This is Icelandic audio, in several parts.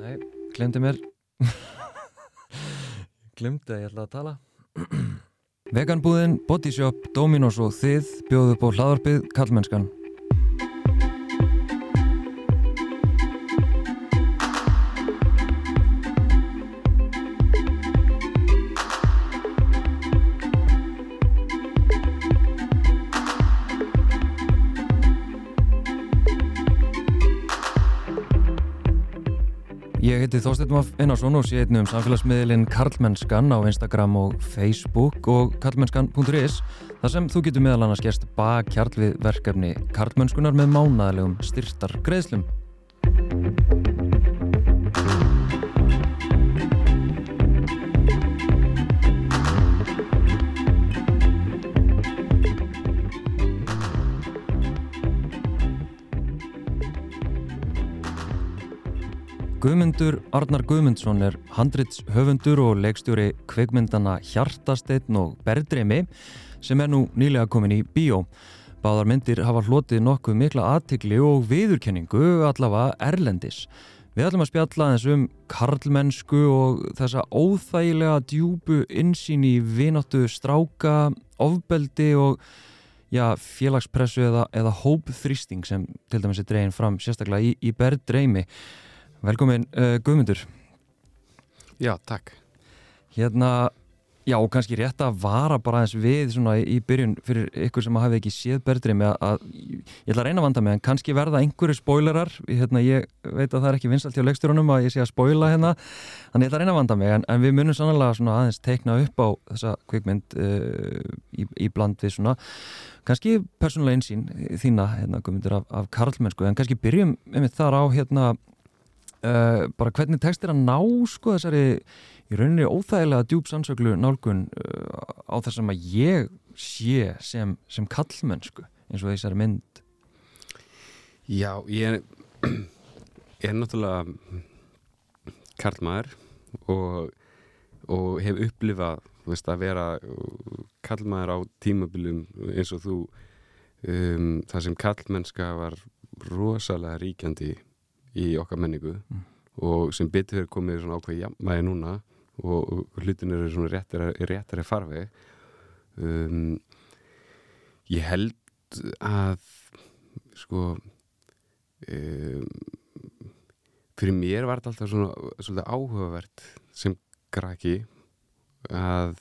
Nei, glemdi mér. Glemdi að ég ætla að tala. Veganbúðin, Bodyshop, Dominos og þið bjóðu upp á hlaðarpið Kallmennskan heiti Þorstein Maff Einarsson og sé einnig um samfélagsmiðlinn Karlmennskan á Instagram og Facebook og karlmennskan.is þar sem þú getur meðal annars gerst bakkjarl við verkefni Karlmennskunar með mánaðalegum styrtar greiðslum. Guðmundur Arnar Guðmundsson er handrits höfundur og leikstjóri kveikmyndana Hjartasteinn og Berdreimi sem er nú nýlega komin í bíó. Báðar myndir hafa hlotið nokkuð mikla aðtikli og viðurkenningu allavega erlendis. Við ætlum að spjalla eins um karlmennsku og þessa óþægilega djúbu insýn í vináttu stráka, ofbeldi og já, félagspressu eða, eða hópþrýsting sem til dæmis er dregin fram sérstaklega í, í Berdreimi. Velkomin uh, Guðmundur. Já, takk. Hérna, já, kannski rétt að vara bara eins við svona í byrjun fyrir ykkur sem hafi ekki séð berðri með að, ég ætla að reyna að vanda með en kannski verða einhverju spoilerar. Hérna, ég veit að það er ekki vinsalt hjá leikstjórunum að ég sé að spoila hérna, þannig ég ætla að reyna að vanda mig en, en við munum sannlega svona aðeins teikna upp á þessa kvikmynd uh, í, í bland við svona kannski persónulega einsýn þína, hérna, Guðmundur af, af Karlmennsku, en kannski byrjum með þar á hérna Uh, bara hvernig tekst er að ná sko þessari í rauninni óþægilega djúb sannsöglu nálgun uh, á sem að ég sé sem, sem kallmennsku eins og þessari mynd? Já, ég er, ég er náttúrulega karlmaður og, og hef upplifað veist, að vera kallmaður á tímabilum eins og þú. Um, það sem kallmennska var rosalega ríkjandi í okkar menningu mm. og sem betur fyrir komið svona ákveði jafnvægi núna og, og hlutin eru svona réttari, réttari farfi um, ég held að sko um, fyrir mér var þetta alltaf svona svolítið áhugavert sem graki að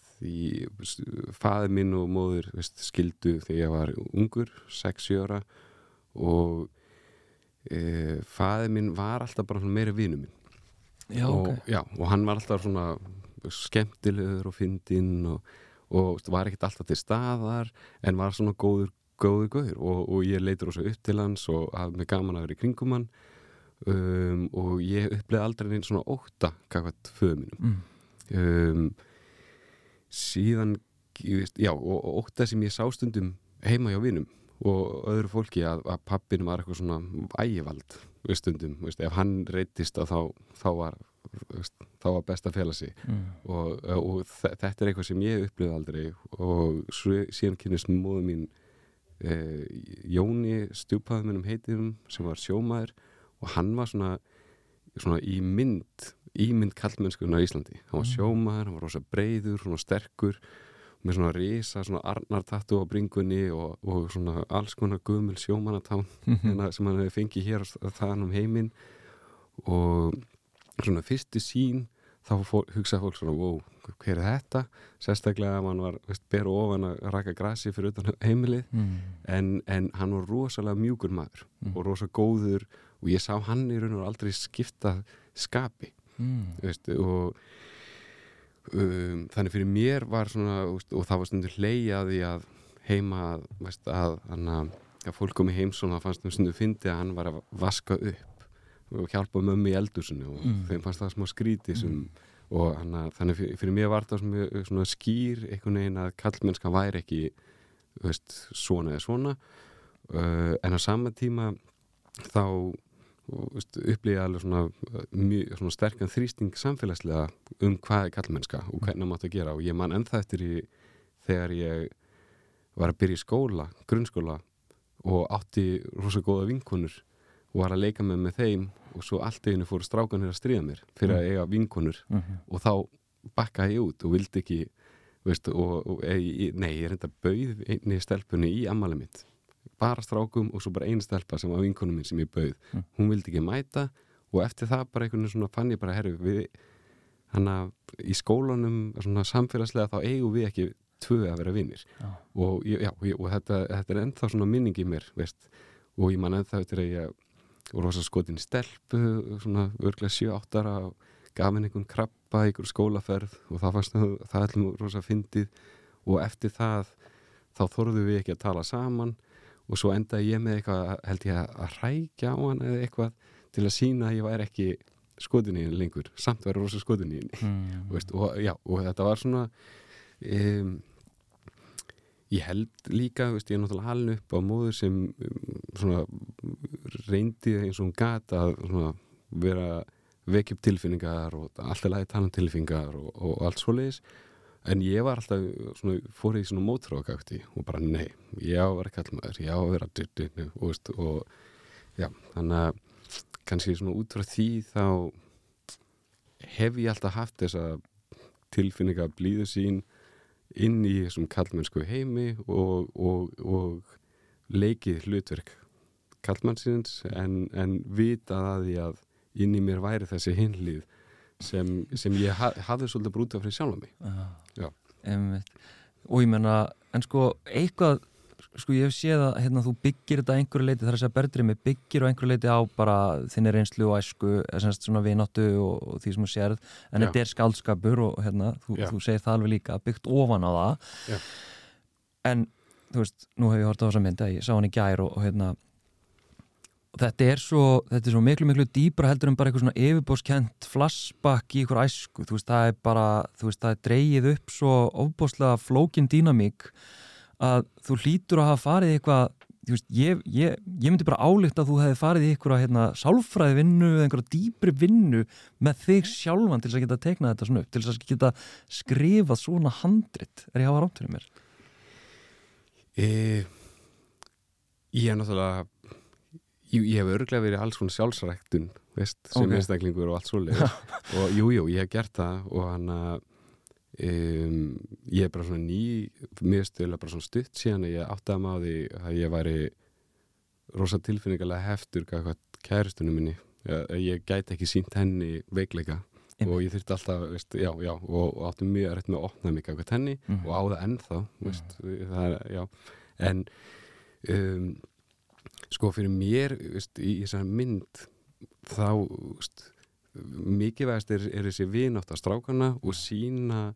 fæði minn og móður veist, skildu þegar ég var ungur 6-7 ára og e, fæði minn var alltaf bara meira vinu minn. Já, og, okay. já, og hann var alltaf svona skemmtilegur og fyndinn og, og var ekkert alltaf til staðar en var svona góður góður góður og, og ég leitur ósað upp til hans og hafði mig gaman að vera í kringum hann. Um, og ég uppleði aldrei einn svona óta kakvært föðu mínum. Mm. um, síðan já, og óta sem ég sá stundum heima hjá vinum og öðru fólki að, að pappin var eitthvað svona ægivald stundum, veist, ef hann reytist þá, þá var þá var best að fela sig mm. og, og þetta er eitthvað sem ég upplifði aldrei og síðan kynist móðu mín eh, Jóni stjúpaði minnum heitum sem var sjómaður og hann var svona, svona í mynd í mynd kallmennskunar í Íslandi hann var mm. sjómaður, hann var rosa breyður, svona sterkur með svona risa, svona arnartattu á bringunni og, og svona alls konar guðmul sjómanatán mm -hmm. sem hann hefði fengið hér að það um heiminn og svona fyrstu sín þá fór, hugsaði fólk svona wow, hver er þetta? Sérstaklega að mann var beru ofan að raka grassi fyrir utan heimilið mm. en, en hann var rosalega mjúkur maður mm. og rosalega góður og ég sá hann í raun og aldrei skipta skapi mm. veist, og um, þannig fyrir mér var svona og það var stundur hleyjaði að heima veist, að, að, að fólk kom í heimsón það fannst um stundu fyndi að hann var að vaska upp og hjálpa mömmu í eldursunni og mm. þeim fannst það smá skríti sem, mm. og hana, þannig fyrir, fyrir mér var það svona, svona skýr einhvern veginn að kallmennska væri ekki veist, svona eða svona uh, en á sama tíma þá upplýja alveg svona, mjög, svona sterkan þrýsting samfélagslega um hvað er kallmennska og hvernig maður að gera. Og ég man ennþá eftir í þegar ég var að byrja í skóla, grunnskóla og átti rosa góða vinkunur og var að leika með með þeim og svo allt einu fóru strákanir að stríða mér fyrir að eiga vinkonur Mhm. og þá bakkaði ég út og vildi ekki veist, og, og e, nei, ég reynda bauð einni stelpunni í ammali mitt bara strákum og svo bara einn stelpa sem var vinkonum minn sem ég bauð. Mm. hún vildi ekki mæta og eftir það bara einhvern veginn svona fann ég bara herru við hann að í skólanum svona samfélagslega þá eigum við ekki tvö að vera vinnir Já. og, já, og, þetta, þetta er ennþá svona minning í mér veist, og ég man ennþá eftir að ég og rosa skotin stelpu svona örglega 7-8 ára gaf henni einhvern krabba í einhver skólaferð og það fannst það, ætlum rosa fyndið. Og eftir það þá þorðum við ekki að tala saman og svo endaði ég með eitthvað held ég að, rækja á hann eða eitthvað til að sína að ég væri ekki skotin í henni lengur, samt væri rosa skotin í henni. Mm. Veist, og, já, og þetta var svona um, ég held líka veist, ég er náttúrulega halin upp á móður sem um, svona reyndi eins og hún gat að svona, vera vekja upp tilfinningar og alltaf lagi tala um tilfinningar og, og allt svoleiðis en ég var alltaf svona, fór í svona mótrákakti og bara nei, ég á að vera kallmaður ég á að vera dyrdinu og, og já, þannig að kannski svona út frá því þá hef ég alltaf haft þessa tilfinninga blíðu sín inn í þessum kallmennsku heimi og, og, og leikið hlutverk kallmannsins en, en vitað að því að inn í mér væri þessi hinlið sem, sem ég ha, hafði svolítið brútið fyrir sjálf mig Já. Einmitt. Og ég menna en sko eitthvað sko ég hef séð að hérna, þú byggir þetta einhverju leiti þar að segja berðrimi byggir á einhverju leiti á bara þinni reynslu og æsku eða semst svona vináttu og, og því sem þú sérð en þetta er skaldskapur og hérna, þú, þú segir það alveg líka byggt ofan á það. Já. en þú veist, nú hef ég hort á þessa mynd að ég sá hann í gær og, og hérna og þetta er svo, þetta er svo miklu miklu dýbra heldur en bara eitthvað svona yfirbóskent flashback í ykkur æsku. Þú veist, það er bara, þú veist, það er dreigið upp svo ofbóslega flókin dýnamík að þú hlýtur að hafa farið eitthvað þú veist, ég, ég, ég myndi bara álíkt að þú hefði farið í eitthvað hérna, sálfræði vinnu eða einhverja dýbri vinnu með þig sjálfan til þess að geta teiknað þetta svona upp til þess að geta skrifað svona handrit. Er ég að hafa rámt fyrir mér? E, Ég er náttúrulega ég, ég hef örglega verið alls svona sjálfsræktun veist, sem Ok. einstaklingur og allt svoleið og jú, jú, ég hef gert það og hann að um, ég er bara svona ný mér stöðlega bara svona stutt síðan að ég áttaði maður því að ég væri rosa tilfinningarlega heftur hvað kæristunum minni að ég gæti ekki sínt henni veikleika Einmitt. og ég þurfti alltaf, veist, já, já og, og átti mjög rætt með að opna mig henni Mhm. og á það ennþá veist, það er, já en um, sko fyrir mér veist, í þessari mynd þá veist, mikilvægast er, er þessi vinátt að strákana og sína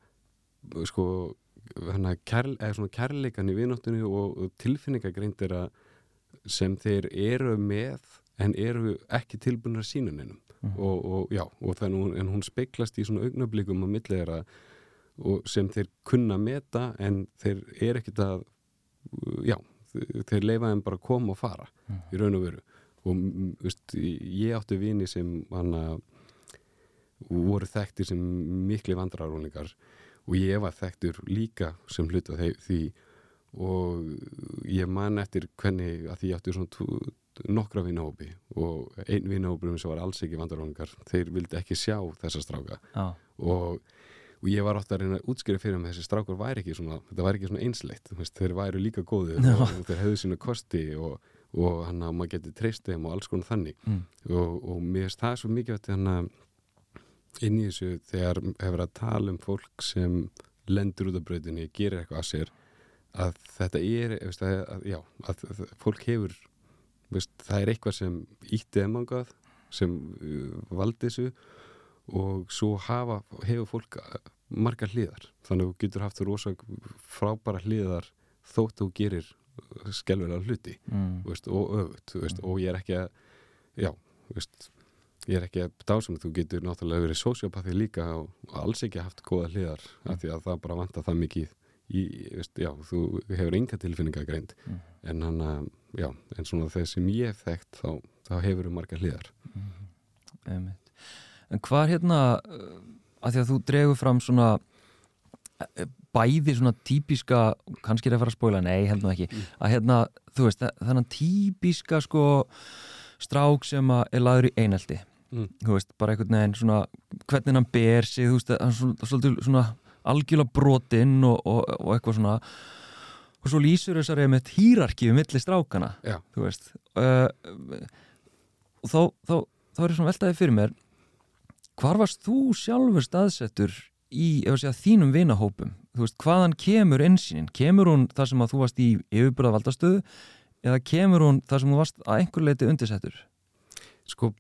sko kærl, eða svona kærleikan í vináttunni og, og tilfinningagreindir sem þeir eru með en eru ekki tilbúinir að sína neinum Mhm. og, og já, og þannig hún, en hún speiklast í svona augnablikum á og sem þeir kunna meta en þeir eru ekkit að já, þeir leifa þeim bara að koma og fara í raun og veru. Og mm, veist, ég átti vini sem hana voru þekktir sem mikli vandrarúningar og ég var þekktur líka sem hluta því. Og ég man eftir hvernig að því ég átti svona nokkra vinahópi og einn vinahópur sem var alls ekki vandrarúningar þeir vildi ekki sjá þessa stráka. Já, og, og ég var ofta að reyna að útskýra fyrir mig að þessi strákur væri ekki svona þetta væri ekki svona einsleitt, veist, þeir væru líka góðir Já. og, og þeir hefðu sína kosti og, og hann að maður geti treyst þeim og alls konar þannig mm. og, og mér finnst það svo mikið að hann inn í þessu þegar hefur að tala um fólk sem lendur út af brautinni, gerir eitthvað að sér að þetta er veist, að, að, já, að, að fólk hefur veist, það er eitthvað sem ítti emangað sem uh, valdi þessu og svo hafa, hefur fólk margar hliðar þannig að þú getur haft rosa frábæra hliðar þótt þú gerir skelvelega hluti Mm. veist, og öfut veist, og ég er ekki að já, veist, ég er ekki að dásum þú getur náttúrulega verið sociopathy líka og, alls ekki haft góða hliðar af því að það bara vantar það mikið í, já, þú hefur enga tilfinninga greind Mm. en hann að, já, en svona þegar sem ég hef þekkt þá, þá hefur þú margar hliðar Einmitt. En hvað er hérna uh, að því að þú dregur fram svona uh, bæði svona típiska kannski er að fara að spóla, nei, held nú ekki að hérna, þú veist, þennan típiska sko strák sem er laður í einelti Mm. þú veist, bara einhvern veginn svona hvernig hann ber sig, þú veist, hann er svolítið svona algjörlega brotinn og, og, og eitthvað svona og svo lýsur þessari með hýrarkíu milli strákana, Já. þú veist uh, og þá, þá, þá er ég svona veltaði fyrir mér hvar varst þú sjálfur staðsettur í, segja, þínum vinahópum? Þú veist, hvaðan kemur einsýnin kemur hún þar sem að þú varst í yfirbúrðavaldastöðu eða kemur hún þar sem þú varst að einhver leiti undirsettur? Sko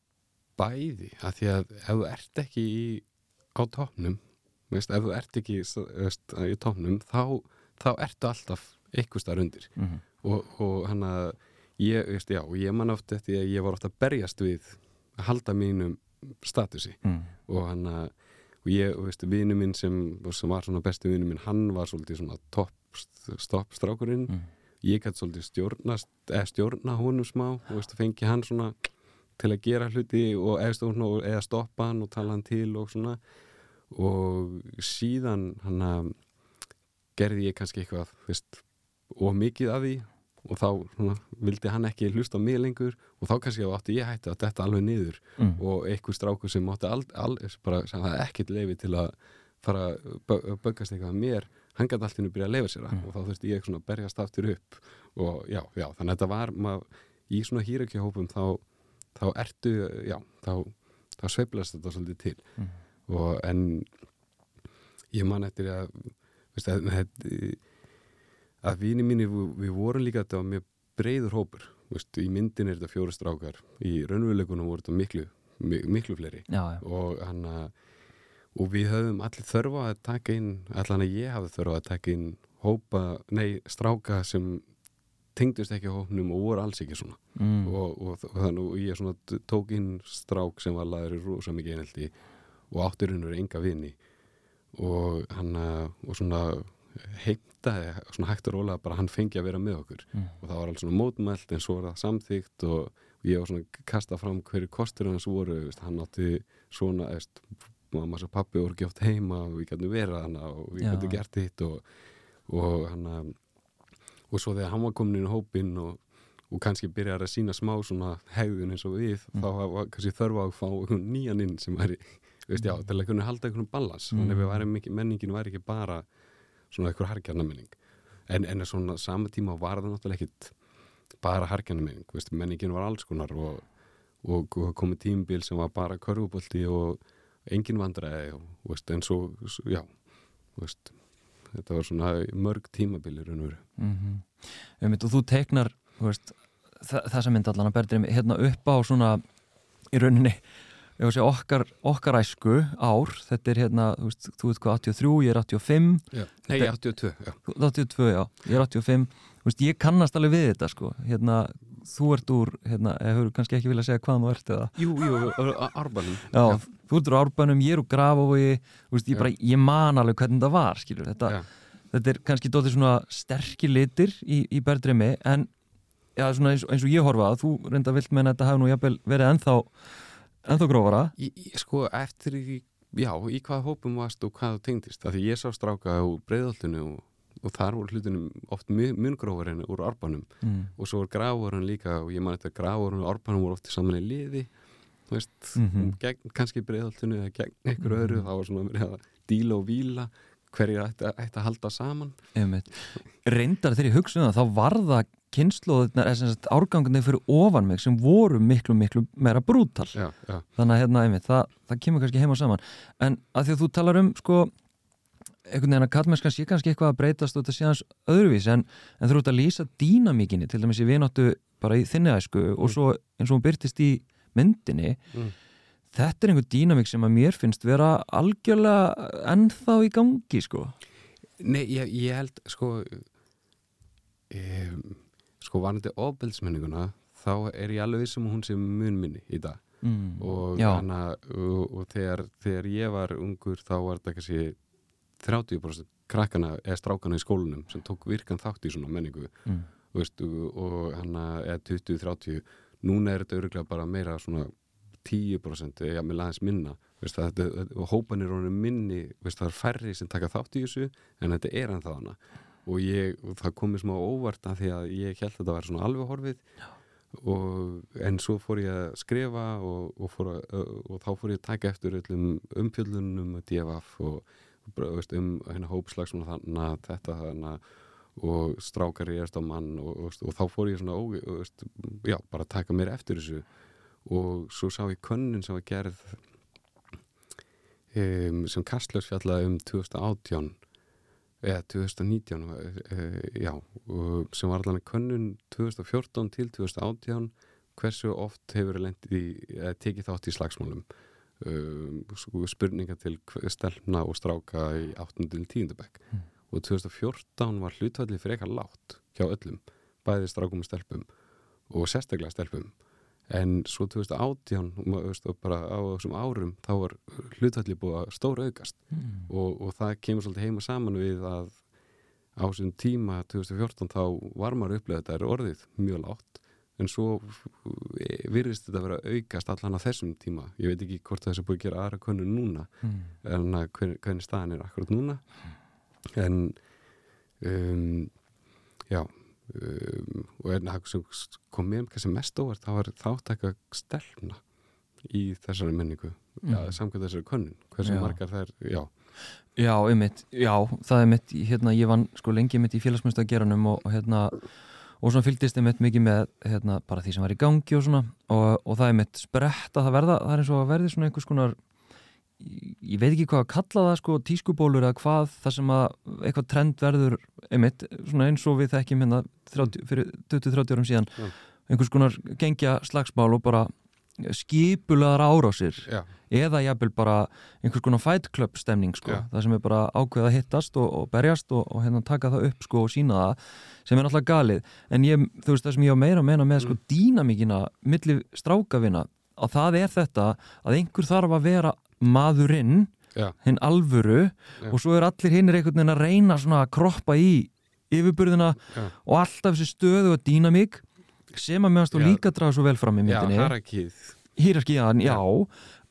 bæði að því að ef þú ert ekki í, á tóknum veist, ef þú ert ekki veist, í tóknum þá, þá ertu alltaf eitthvað starf undir. Mm -hmm. og, og hann að ég, veist, já, ég man oft eftir að ég var oft að berjast við að halda mínum statusi mm. og hann að og ég, veist, vinu minn sem, sem var svona besti vinu minn, hann var svolítið svona topp stopp strákurinn Mm. ég gæti svolítið stjórna, eða stjórna honum smá og veist, fengi hann svona til að gera hluti og eða stoppa hann og tala hann til og svona og síðan hann að gerði ég kannski eitthvað veist, og mikið af því og þá svona, vildi hann ekki hlusta mig lengur og þá kannski átti ég hætti að þetta alveg niður Mm. og einhver strákur sem átti ekkert leifi til að fara að böggast eitthvað að mér hann gæti alltaf byrja að leifa sér það Mm. og þá þurfti ég svona að berjast aftur upp og já, já, þannig að þetta var maður, í svona hýrakjahópum þá, þá ertu, já, þá þá sveiflast þetta svolítið til Mm. og en ég man eftir að veist, að, að, að vini mínir við, vorum líka þetta mjög breyður hópur. Veist, í myndin er þetta fjóri strákar. Í raunveruleikunum voru þetta miklu, mi- miklu fleiri. Já, já. og hann að og við höfum allir þörfa að taka inn allan að ég hafði þörfa að taka inn hópa, nei, stráka sem tengdust ekki hópnum og voru alls ekki svona. Mm. og, og, og þannig og ég svona tók inn strák sem var laður í rosa mikið einhelti og áttur hennur enga vini. Og hann að- og svona heimtaði svona hægt og rólega bara hann fengi að vera með okkur Mm. og það var alveg svona mótmælt en svo var það samþygt og ég var svona að kasta fram hverju kostur hans voru veist, hann átti svona mamma og pappi voru oft heima og við gætum verið hana og við Já. gætum gert þitt og, og hann að- og svo þegar hann var komin inn í hópinn og, og kannski byrjar að sína smá svona hegðun eins og við Mm. þá var kannski þörfa að fá einhvern nýjan inn sem væri, veist já, til að kunna halda einhvern balans, Mm. þannig að menningin væri ekki bara svona eitthvað harkjarnamenning en, en svona sama tíma var það náttúrulega ekkit bara harkjarnamenning, menningin var alls konar og, og, og komið tímbil sem var bara körfubolti og engin vandræði og, veist, en svo, svo já, veist þetta var svona mörg tímabilir veru. Mm -hmm. og þú teiknar þú veist, þa þessa mynd allan að berðir hérna upp á svona í rauninni ég segja, okkar, okkar æsku ár þetta er hérna, þú veist, þú veist hvað 83, ég er 85 Já. Nei, Þetta- 82, já. þú- 82, já, ég er 85 þú veist, ég kannast alveg við þetta sko hérna, þú ert úr, hérna, hefur kannski ekki viljað segja hvaðan þú ert eða Jú, jú, Árbanum. Já, þú ert úr árbænum, ég er úr veist, ég Já. bara, ég man alveg hvernig það var skilur, þetta, Já. þetta er kannski dóttir svona sterkir litir í, í berðrimi en já, svona eins, eins og ég horfa að þú reynda vilt meina að þetta hafi nú jafnvel verið ennþá ennþá grófara Í, í, sko, eftir í, já, í hvað hópum varst og hvað þú tengdist. Því ég sá stráka úr breiðoltinu og, og þar voru hlutunum oft mun grófar en úr Árbanum. mm. Og svo var grávarun líka og ég man þetta grávarun og Árbanum voru oft í saman í liði. Þú veist, Mhm. gegn kannski breiðoltinu eða gegn einhverju öðru. Það var svona verið að díla og víla hverjir ætti, að- ætti að halda saman. Einmitt. reyndar þegar ég hugsa um það þá var það kynnslóðunar árgangunni fyrir ofan mig sem voru miklu miklu meira brútal Já, já. þannig að hérna einmitt, það, það kemur kannski heim og saman en að því að þú talar um sko einhvern veginn að kallmennskan sé kannski eitthvað að breytast og þetta sé hans öðruvís en, en þú ert að lýsa dýnamíkinni til dæmis í vináttu bara í þinni æsku og Mm. svo eins og hún byrtist í myndinni Mm. þetta er einhver dýnamík sem að mér finnst vera algjörlega ennþá í gangi sko Nei, ég, ég held sko um, sko varandi ofbeldsmenninguna þá er ég alveg vissum að hún sé mun minni í dag mm. og, hana, og, og þegar, þegar ég var ungur þá var þetta kannski 30% krakkana eða strákana í skólanum sem tók virkan þátt í svona menningu Mm. veist, og, hana eða 20-30 núna er þetta öruglega bara meira svona 10% eða með aðeins minna veist, það, þetta, og hópanir honum minni veist, það er færri sem taka þátt í þessu en þetta er en það hana og, ég, og það komið smá óvart að því að ég held að þetta væri svona alveg horfið. Og, en svo fór ég að skrifa og, og, fór að, og þá fór ég að taka eftir öllum umfjöllunum og DFF og veist, um hérna hópslags þannig að þetta þannig og strákar ég erst á mann og, og þá fór ég svona ó, veist, já, bara að taka mér eftir þessu. Og svo sá ég könnin sem var gerð um, sem Kastlöfs fjallaði um 2018 eða 2019 uh, já, sem var allan könnun 2014 til 2018 hversu oft hefur tekið þátt í slagsmálum um, spurninga til stelpna og stráka í 8. til 10. bekk mm. og 2014 var hlutvalli fyrir eitthvað látt hjá öllum bæði strákum og stelpum og sérstaklega stelpum en svo 2018 og bara á þessum árum þá var hlutvalli búið að stóra aukast mm. og, og það kemur svolítið heima saman við að á þessum tíma 2014 þá var maður upplegað þetta er orðið mjög látt en svo virðist þetta að vera aukast allan á þessum tíma. Ég veit ekki hvort það er búið að gera aðra konu núna mm. en hvern, hvernig staðan er akkurat núna. En um, já um, og er það sem kom mér kannski mest óvart það var þáttaka stelna í þessari menningu mm. ja, samkvæmt þessari könnun hversu já. margar það er, já Já, einmitt, já, það er mitt hérna, ég vann sko lengi mitt í félagsmyndsdageranum og, og hérna, og svona fylgdist ég mitt mikið með hérna bara því sem var í gangi og svona, og, og það er mitt sprett að það verða, það er eins og að verði svona einhvers konar ég veit ekki hvað að kalla það sko tískubólur eða hvað það sem að eitthvað trend verður einmitt, svona eins og við þekkjum hérna 30, fyrir 20-30 árum síðan Já. einhvers konar gengja slagsmál og bara skipulaðar árásir Já. eða jafnvel bara einhvers konar fight club stemning sko, Já. það sem er bara ákveð að hittast og, og berjast og, og hérna taka það upp sko og sína það sem er náttúrulega galið en ég, þú veist það sem ég á meira að meina með sko mm. dýnamíkina millir strákavina að það er þetta að einhver þarf að vera maðurinn hinn alvöru Já. og svo er allir hinn er einhvern veginn að reyna að kroppa í yfirbyrðina Já. og alltaf þessi stöðu og dýnamík sem að meðanst og líka draða svo vel fram í myndinni. Já, hierarkíð Hierarkíðan, já,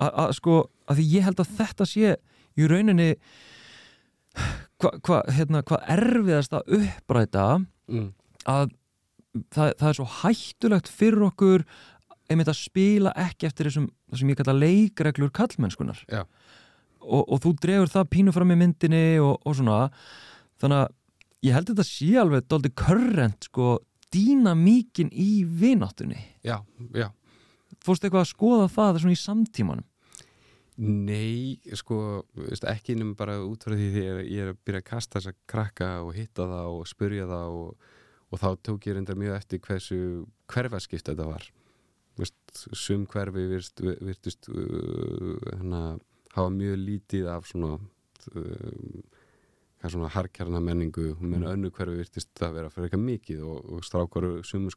að sko að því ég held að þetta sé í rauninni hvað hva, hérna, hva erfiðast að uppræta mm. að það, það er svo hættulegt fyrir okkur einmitt að spila ekki eftir þessum sem ég kalla leikreglur kallmennskunar og, og þú drefur það pínu fram í myndinni og, og svona. Þannig að ég held að þetta sé alveg doldi körrent sko dýna mikinn í vináttunni. Já, já. Fórstu eitthvað að skoða það svona í samtímanum? Nei, sko, ekki innum bara út frá því því ég er að byrja að kasta þess að krakka og hitta það og spurja það og, og þá tók ég reyndar mjög eftir hversu hverfaskipt þetta var. Sum hverfi virtust uh, hana, hafa mjög lítið af svona uh, svona harkjarna menningu meðan mm. önnu hverfi virtist að vera fyrir eitthvað mikið og, og strákvaru sumu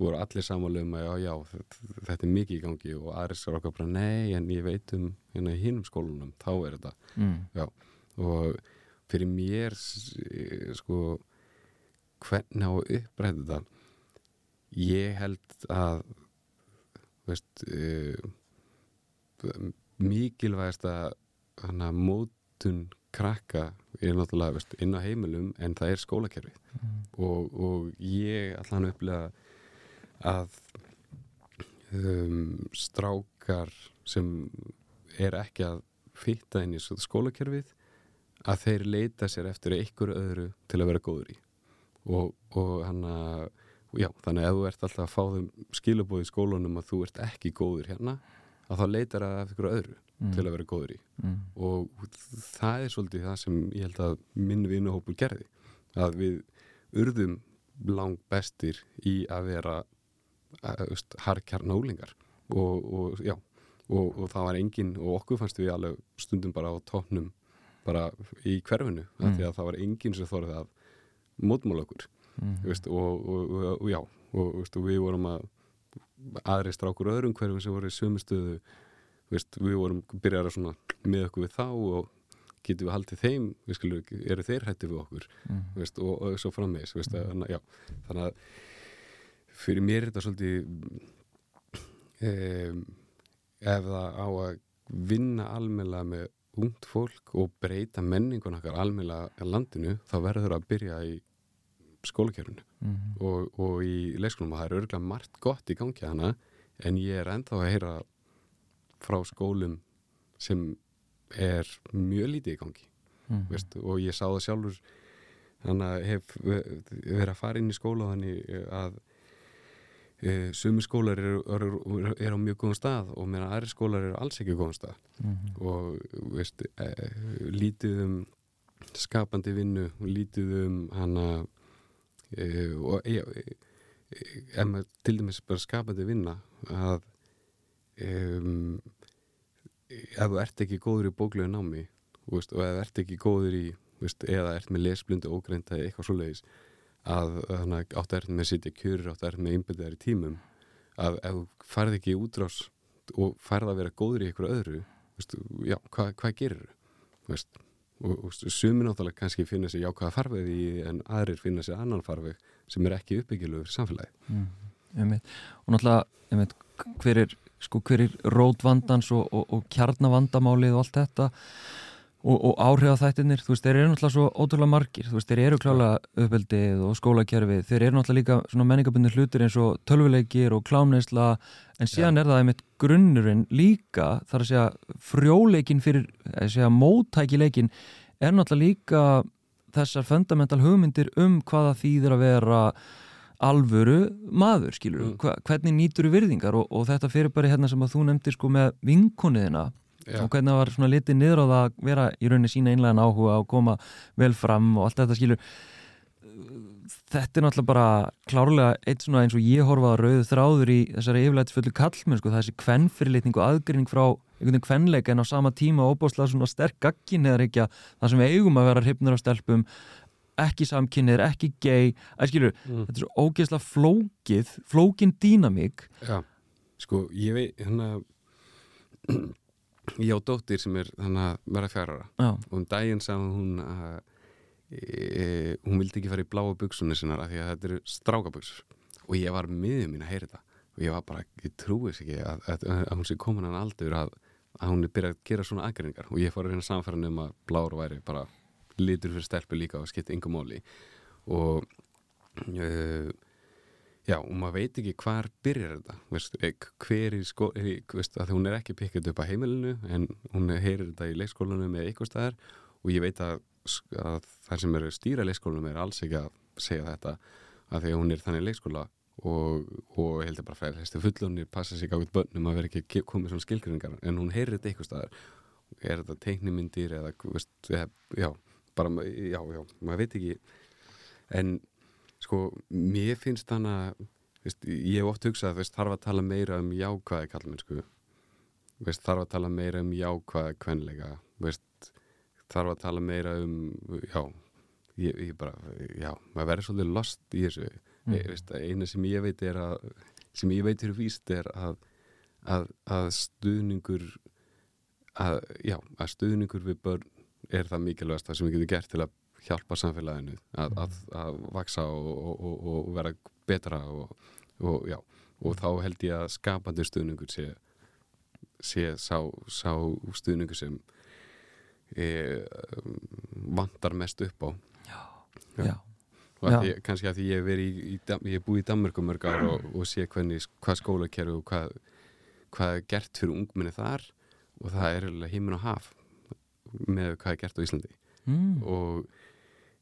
voru allir samanlegum að já, já, þetta er mikið í gangi og aðri sér okkar bara nei en ég veit um hérna í hinnum skólunum þá er þetta mm. já, og fyrir mér sko hvernig á að uppræða þetta ég held að veist uh, mikilvægast að mótun krakka er náttúrulega veist, inn á heimilum en það er skólakerfið mm. og, og ég allan upplega að um, strákar sem er ekki að fýtta inn í skólakerfið að þeir leita sér eftir einhverju öðru til að vera góður í og, og hann að já, þannig að þú ert alltaf að fá þeim skilabóð í skólunum að þú ert ekki góður hérna að þá leitar það eftir eitthvað öðru mm. til að vera góður í mm. og það er svolítið það sem ég held að minn vinuhópur gerði að við urðum lang bestir í að vera harkjarn álingar og, og já og, og það var engin og okkur fannst við alveg stundum bara á tóknum bara í hverfinu mm. því að það var engin sem þorði að mótmála okkur mm. veist, og, og, já og við vorum að aðri strákur öðrum hverjum sem voru í sömu stöðu veist, við vorum byrjar að með okkur við þá og getum við haldið þeim skilur, eru þeir hætti við okkur mm. og, og svo frammeðis mm. þannig, þannig að fyrir mér er þetta svolítið um, ef það á að vinna almeinlega með ungt fólk og breyta menningun okkar almeinlega landinu þá verður það að byrja í skólakjörunu mm. og, og í leikskólum og það er örgulega margt gott í gangi hana en ég er ennþá að heyra frá skólum sem er mjög lítið í gangi Mm. veist, og ég sá það sjálfur þannig að hef verið að fara inn í skóla þannig að e, sumi skólar eru er, er á mjög góðum stað og meðan aðri skólar eru alls ekki góðum stað Mm. og veist, e, lítið um skapandi vinnu og lítið um hana e, og e, e, ef maður til dæmis bara skapandi vinna að um, ef þú ert ekki góður í bóklegu námi veist, og ef þú ert ekki góður í veist, eða ert með lesblundu ógreinda eða eitthvað svoleiðis að þannig að áttu ert með að sitja ert með að innbyrða þær í tímum að ef þú farið ekki í útrás og farið að vera góður í eitthvað öðru veist, já, hvað, hvað gerir þú og, og sumi náttúrulega kannski finna sér jákvæða farveg í en aðrir finna sér annan farveg sem er ekki uppbyggilegur samfélagi Mm. Og náttúrulega einmitt, hver er, sko, er rótvandans og, og, og kjarnavandamálið og allt þetta og, og áhrifafþættirnir, þú veist, þeir eru náttúrulega svo ótrúlega margir, þú veist, þeir eru klálega uppeldið og skólakerfið, þeir eru náttúrulega líka svona menningabundir hlutir eins og tölvuleikir og klámneisla, en síðan er það einmitt grunnurinn líka þar að segja frjóleikin fyrir að segja mótækileikin er náttúrulega líka þessar fundamental hugmyndir um hvaða þýðir að vera alvöru maður, skilur Mm. Hvernig nýtur virðingar og, og þetta fyrir bara hérna sem að þú nefndir sko með vinkoniðina Já. og hvernig það var svona litið niður á það að vera í rauninni sína einlegan áhuga og koma vel fram og allt þetta skilur? Þetta er náttúrulega bara klárlega eitt svona eins og ég horfa að rauðu þráður í þessari yfirleitisfullu kallmenn sko, þessi kvennfyrirlitning og aðgrinning frá einhvern veginn kvennleika en á sama tíma óbáslega svona sterk gagkin eða ekki að það sem við eigum að vera hrifnur á stelpum ekki samkynniðir, ekki gay. Að skilur, Mm. þetta er svo ógeðslega flókið flókin dýnamík. Já, sko, ég veit hérna ég á dóttir sem er þannig að vera fjárara já, og um daginn sagði hún að e, hún vildi ekki fara í bláa buksunni sinnar af því að þetta eru strákabuksur og ég var miður mín að heyra þetta. Og ég var bara, ég trúi þess ekki að, að, að hún sé komin hann aldur að, að hún er byrjað að gera svona aðgreiningar. Og ég fór að reyna samfæran um að blár væri bara litur fyrir stelpu líka og skipti yngum móli og uh, já, og maður veit ekki hvar byrjar þetta veist, eh, hver í sko veist, að hún er ekki pikkað upp á heimilinu en hún heyrir þetta í leikskólanum eða eitthvað staðar og ég veit að, að það sem eru stýra leikskólanum er alls ekki að segja þetta að því að hún er þannig leikskóla og, og ég held að bara fræðið þessi fullunir passa sig á út bönnum að vera ekki komið svona skilgrinningar en hún heyrir þetta eitthvað staðar. Er þetta teiknimyndir eða veist, eða, já, bara, já, já, maður veit ekki en sko, mér finnst þannig að veist, ég hef oft hugsað, veist, þarf að tala meira um jákvæði kallmennsku veist, þarf að tala meira um jákvæði kvenleika, veist, þarf að tala meira um, já ég, ég bara, já, maður verður svolítið lost í þessu, Mm. e, veist, eina sem ég veit er að, sem ég veit fyrir víst er að, að, að stuðningur að, já, að stuðningur við börn er það mikilvægast það sem við getum gert til að hjálpa samfélaginu að, að, að vaksa og, og, og, vera betra og, og, já, og þá held ég að skapandi stuðningur sé, sé sá, sá stuðningur sem e, vantar mest upp á já, Já. já. því, kannski að því ég hef í, í, ég hef búið í Danmörku mörg ár og, og sé hvernig, hvað skólakerfi og hvað, hvað er gert fyrir ungminni þar og það er himinn og haf með hvað er gert á Íslandi Mm. og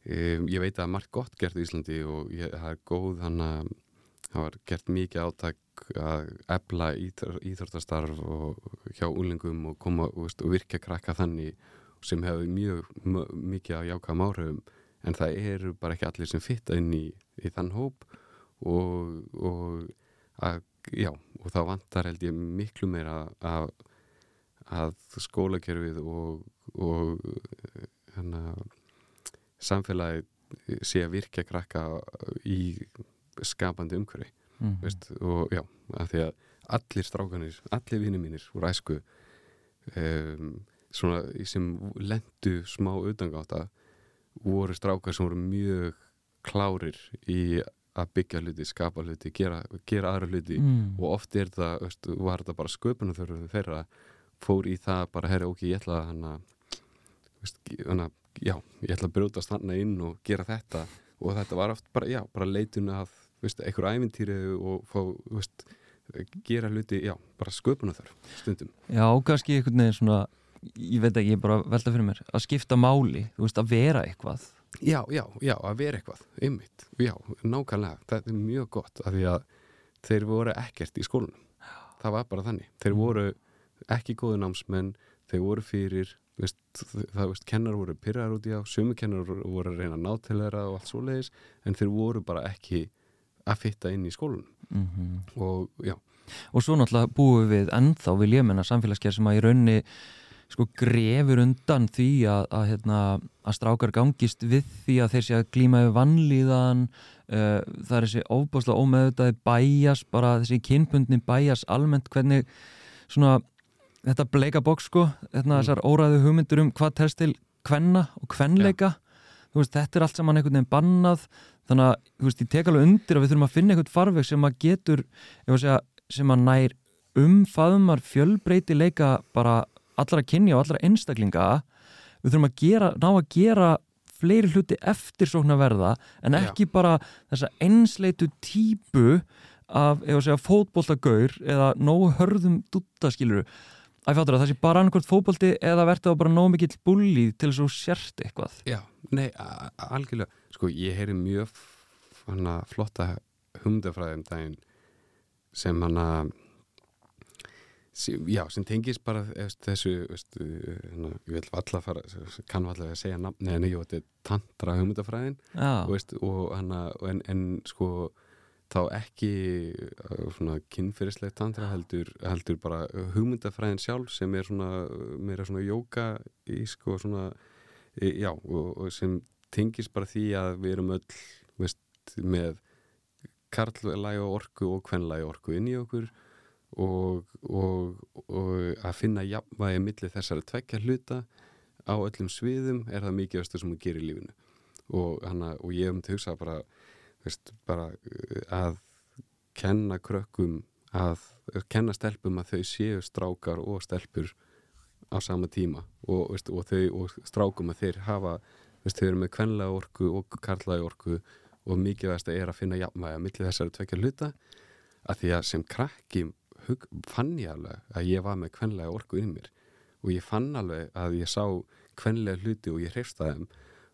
um, ég veit að margt gott gert á Íslandi og ég, það er góð þannig að það var gert mikið átak að ebla íþórtastarf og hjá úlingum og koma veist, og virka krakka þannig sem hefur mjög mikið að jáka áhrifum. En það eru bara ekki allir sem fitta inn í, í þann hóp og, og að, já, og þá vantar held ég miklu meira að, að skólakerfið og, og hana, samfélagi sé að virka krakka í skapandi umhverfi Mm. veist, og já, af því að allir strákanir, allir vinni mínir úr æsku um, svona sem lendu smá utangáta voru strákar sem voru mjög klárir í að byggja hluti, skapa hluti, gera, gera aðra hluti Mm. og oft er það, veist, var þetta bara sköpunum þeirra fór í það bara, herra, ok, ég ætla að hana, veist, hana, já, ég ætla að brjótast hana inn og gera þetta. Og þetta var oft bara, já, bara leitun að veist, einhver ævintýri og fá, veist, gera hluti, já, bara sköpuna þar stundum. Já, kannski einhvern veginn svona, ég veit ekki, ég bara velta fyrir mér, að skipta máli, þú veist, að vera eitthvað. Já, já, já, að vera eitthvað, einmitt, já, nákvæmlega, þetta er mjög gott af því að þeir voru ekkert í skólunum, það var bara þannig, þeir voru ekki góðu námsmenn, þeir voru fyrir, veist, það, veist, kennar voru pyrrar út í á, sumi kennar voru að reyna að ná til þeirra og allt svo leiðis, en þeir voru bara ekki að fitta inn í skólunum mm -hmm. og já og svo náttúrulega búum við ennþá við lémennar samfélagsgerð sem að í raunni sko grefur undan því að, að, hérna, að strákar gangist við því að þeir sé að glíma við vannlíðan uh, það er þessi óbáslega ómeðutaði bæjas, bara þessi kynpundni bæjas almennt hvernig svona þetta bleika bóks sko, hérna, mm. þessar óræðu hugmyndur um hvað telst til kvenna og kvenleika. Veist, þetta er allt saman einhvern veginn bannað. Þannig að þú veist, ég tek alveg undir að við þurfum að finna einhvern farveg sem að getur segja, sem að nær umfaðumar fjölbreytileika bara allra kynja og allra einstaklinga. Við þurfum að gera, ná að gera fleiri hluti eftir svona verða en ekki Já. bara þessa einsleitu típu af, ef að segja, fótbollagaur eða nógu hörðum duttaskiluru að fattur að það sé bara annarkvæmt fótbolti eða verður það bara nógu mikill búlið til þess að sérst eitthvað? Já, nei, algjörlega. Sko, ég heyri mjög hana, flotta humdafræðum daginn sem hana já, sem tengis bara þessu, veist, hana, ég vil alltaf fara kannu alltaf segja nafni en ég, þetta er tantra humdafræðin og, og hana, en, en sko þá ekki uh, svona kynferðislegt tantra heldur, heldur bara hugmyndafræðin sjálf sem er svona meira svona jóka í sko svona já og, og sem tengis bara því að við erum öll veist, með karlægi orku og kvenlægi orku inn í okkur og, og, og að finna jafnvægi millir þessari tvekja hluta á öllum sviðum er það mikið östu sem að gera í lífinu. Og, hana, og ég hef um til að hugsa bara veist, bara uh, að kenna krökkum að kenna stelpum að þau séu strákar og stelpur á sama tíma. Og, veist, og, þau, og strákum að þeir hafa veist, þau eru með kvenlega orku og karlægi orku og mikið veist, er að finna jafnvæg að milli þessari tvekja hluta. Að því að sem krakki hug, fann ég alveg að ég var með kvenlega orku inn mér. Og ég fann alveg að ég sá kvenlega hluti og ég hreifst að þeim.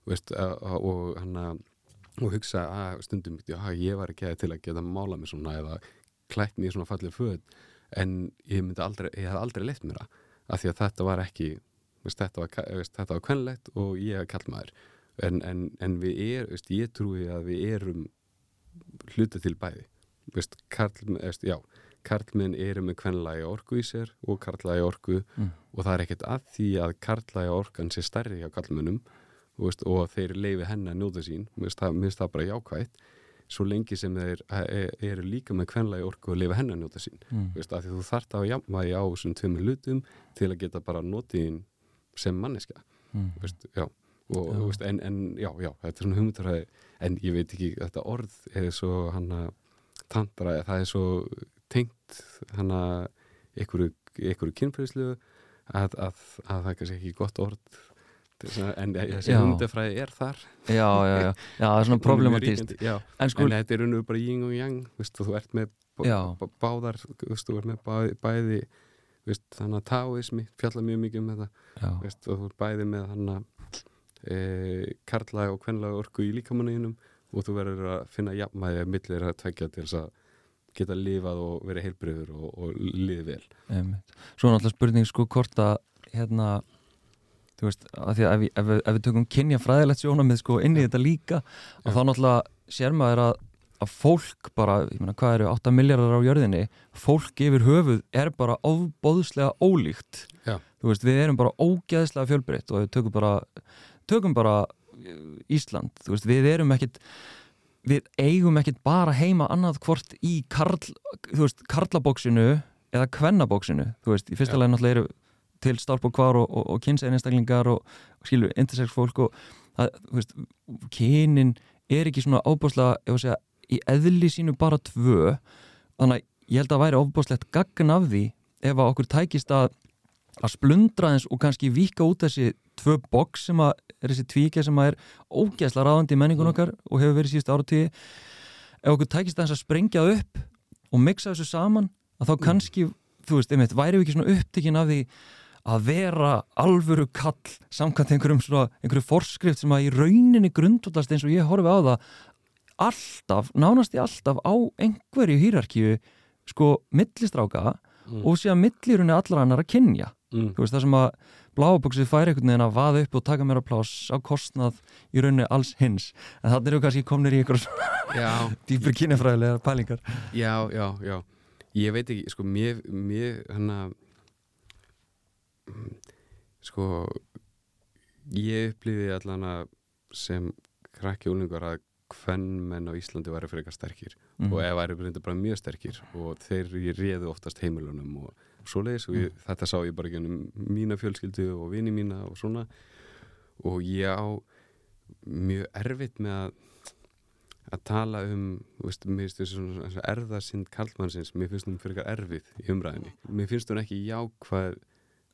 Og hann að og hugsa að stundum já, ég var ekki að til að geta mála mig svona eða klætt mér svona fallið född en ég myndi aldrei, ég hef aldrei leitt mér það af því að þetta var ekki veist, þetta var, veist, var kvennlegt og ég hef kallt maður en, en, en við er, veist, ég trúi að við erum hluta til bæði karl, já, karlminn eru með kvennlægi orku í sér og karlægi orku mm. og það er ekkert að því að karlægi orkan sé stærri hjá karlmennum veist, og þeir leifi henni að njóta sín mér finnst það bara jákvægt svo lengi sem þeir eru líka með kvenlega orku að leifa henni að njóta sín mm. veist, að þú þart á jammaði á þessum tveimur lutum til að geta bara notið sem manneska mm. veist, já, og, já. En, en já, já, þetta er svona hugmyndaræði en ég veit ekki, þetta orð er svo hann að tantra, það er svo tengt hann að einhverju kynfræðslu að, að, að það er kannski ekki gott orð en þessi hundafræði er þar. Já, já, já, já, það er svona problematíst en, sko, en þetta er unnu bara ying og yang veist, þú ert með báðar veist, þú ert með bæði, bæði veist, þannig að taoismi fjalla mjög mikið um þetta og þú ert bæði með þannig að e, karlæg og kvenlæg orku í líkamanninum og þú verður að finna jafnmæði að millir að tvekja til þess að geta lifað og verið heilbriður og, og liðið vel. Svo náttúrulega spurning sko hvort að hérna þú veist, að því að ef, ef, ef við tökum kynja fræðilegt sjónamið sko inn í þetta líka og þá náttúrulega sér maður að, að fólk bara, ég meina hvað eru 8 miljardar á jörðinni, fólk yfir höfuð er bara ofbóðslega ólíkt. Já. þú veist, við erum bara ógeðslega fjölbreytt og við tökum bara tökum bara eh, Ísland þú veist, við erum ekkit við eigum ekkit bara heima annað hvort í karl, þú veist, karlabóksinu eða kvennabóksinu, þú veist, í fyrsta leginn náttúrulega eru til stálp og kvar og, og, og kynseinstaklingar og, skilur, intersex fólk og það, þú veist, kynin er ekki svona ábúrslega, ef að segja í eðli sínu bara tvö þannig að ég held að væri ábúrslegt gaggan af því ef að okkur tækist að að splundra eins og kannski vika út þessi tvö boks sem að er þessi tvíkja sem að er ógeðsla ráðandi í menningun Mm. okkar og hefur verið síðust ára tíði ef okkur tækist aðeins að sprengja upp og mixa þessu saman að þá Mm. kannski, þú veist, einmitt, væri við ekki svona upptekinn af því að vera alvöru kall samkvæmt einhverjum svona, einhverju forskrift sem að í rauninni grundvallast eins og ég horfi á það alltaf, nánast í alltaf á einhverju hýrarkíu sko millistráka Mm. og síðan millirunni allar annar að kynja. Mm. þú veist það sem að bláaböksið færi einhvern veginn að vaða upp og taka mér að pláss á kostnað í rauninni alls hins. En þannig eru kannski komnir í einhverjum dýpur kynjafræðilega pælingar. Já, já, já. Ég veit ekki, sko, mér, mér hana sko ég upplýði allan að sem krakki úlingar að hvern menn á Íslandi væri frekar sterkir. Mhm. og ef væri reynda bara mjög sterkir. Og þeir réðu oftast heimilunum og svoleiðis. Og ég, þetta sá ég bara gennum mína fjölskyldu og vini mína og svona. Og ég á mjög erfitt með að að tala um veist, svona erðasind kallmannsins, mér finnst hún fyrir erfið í umræðinni, mér finnst hún ekki jákvæð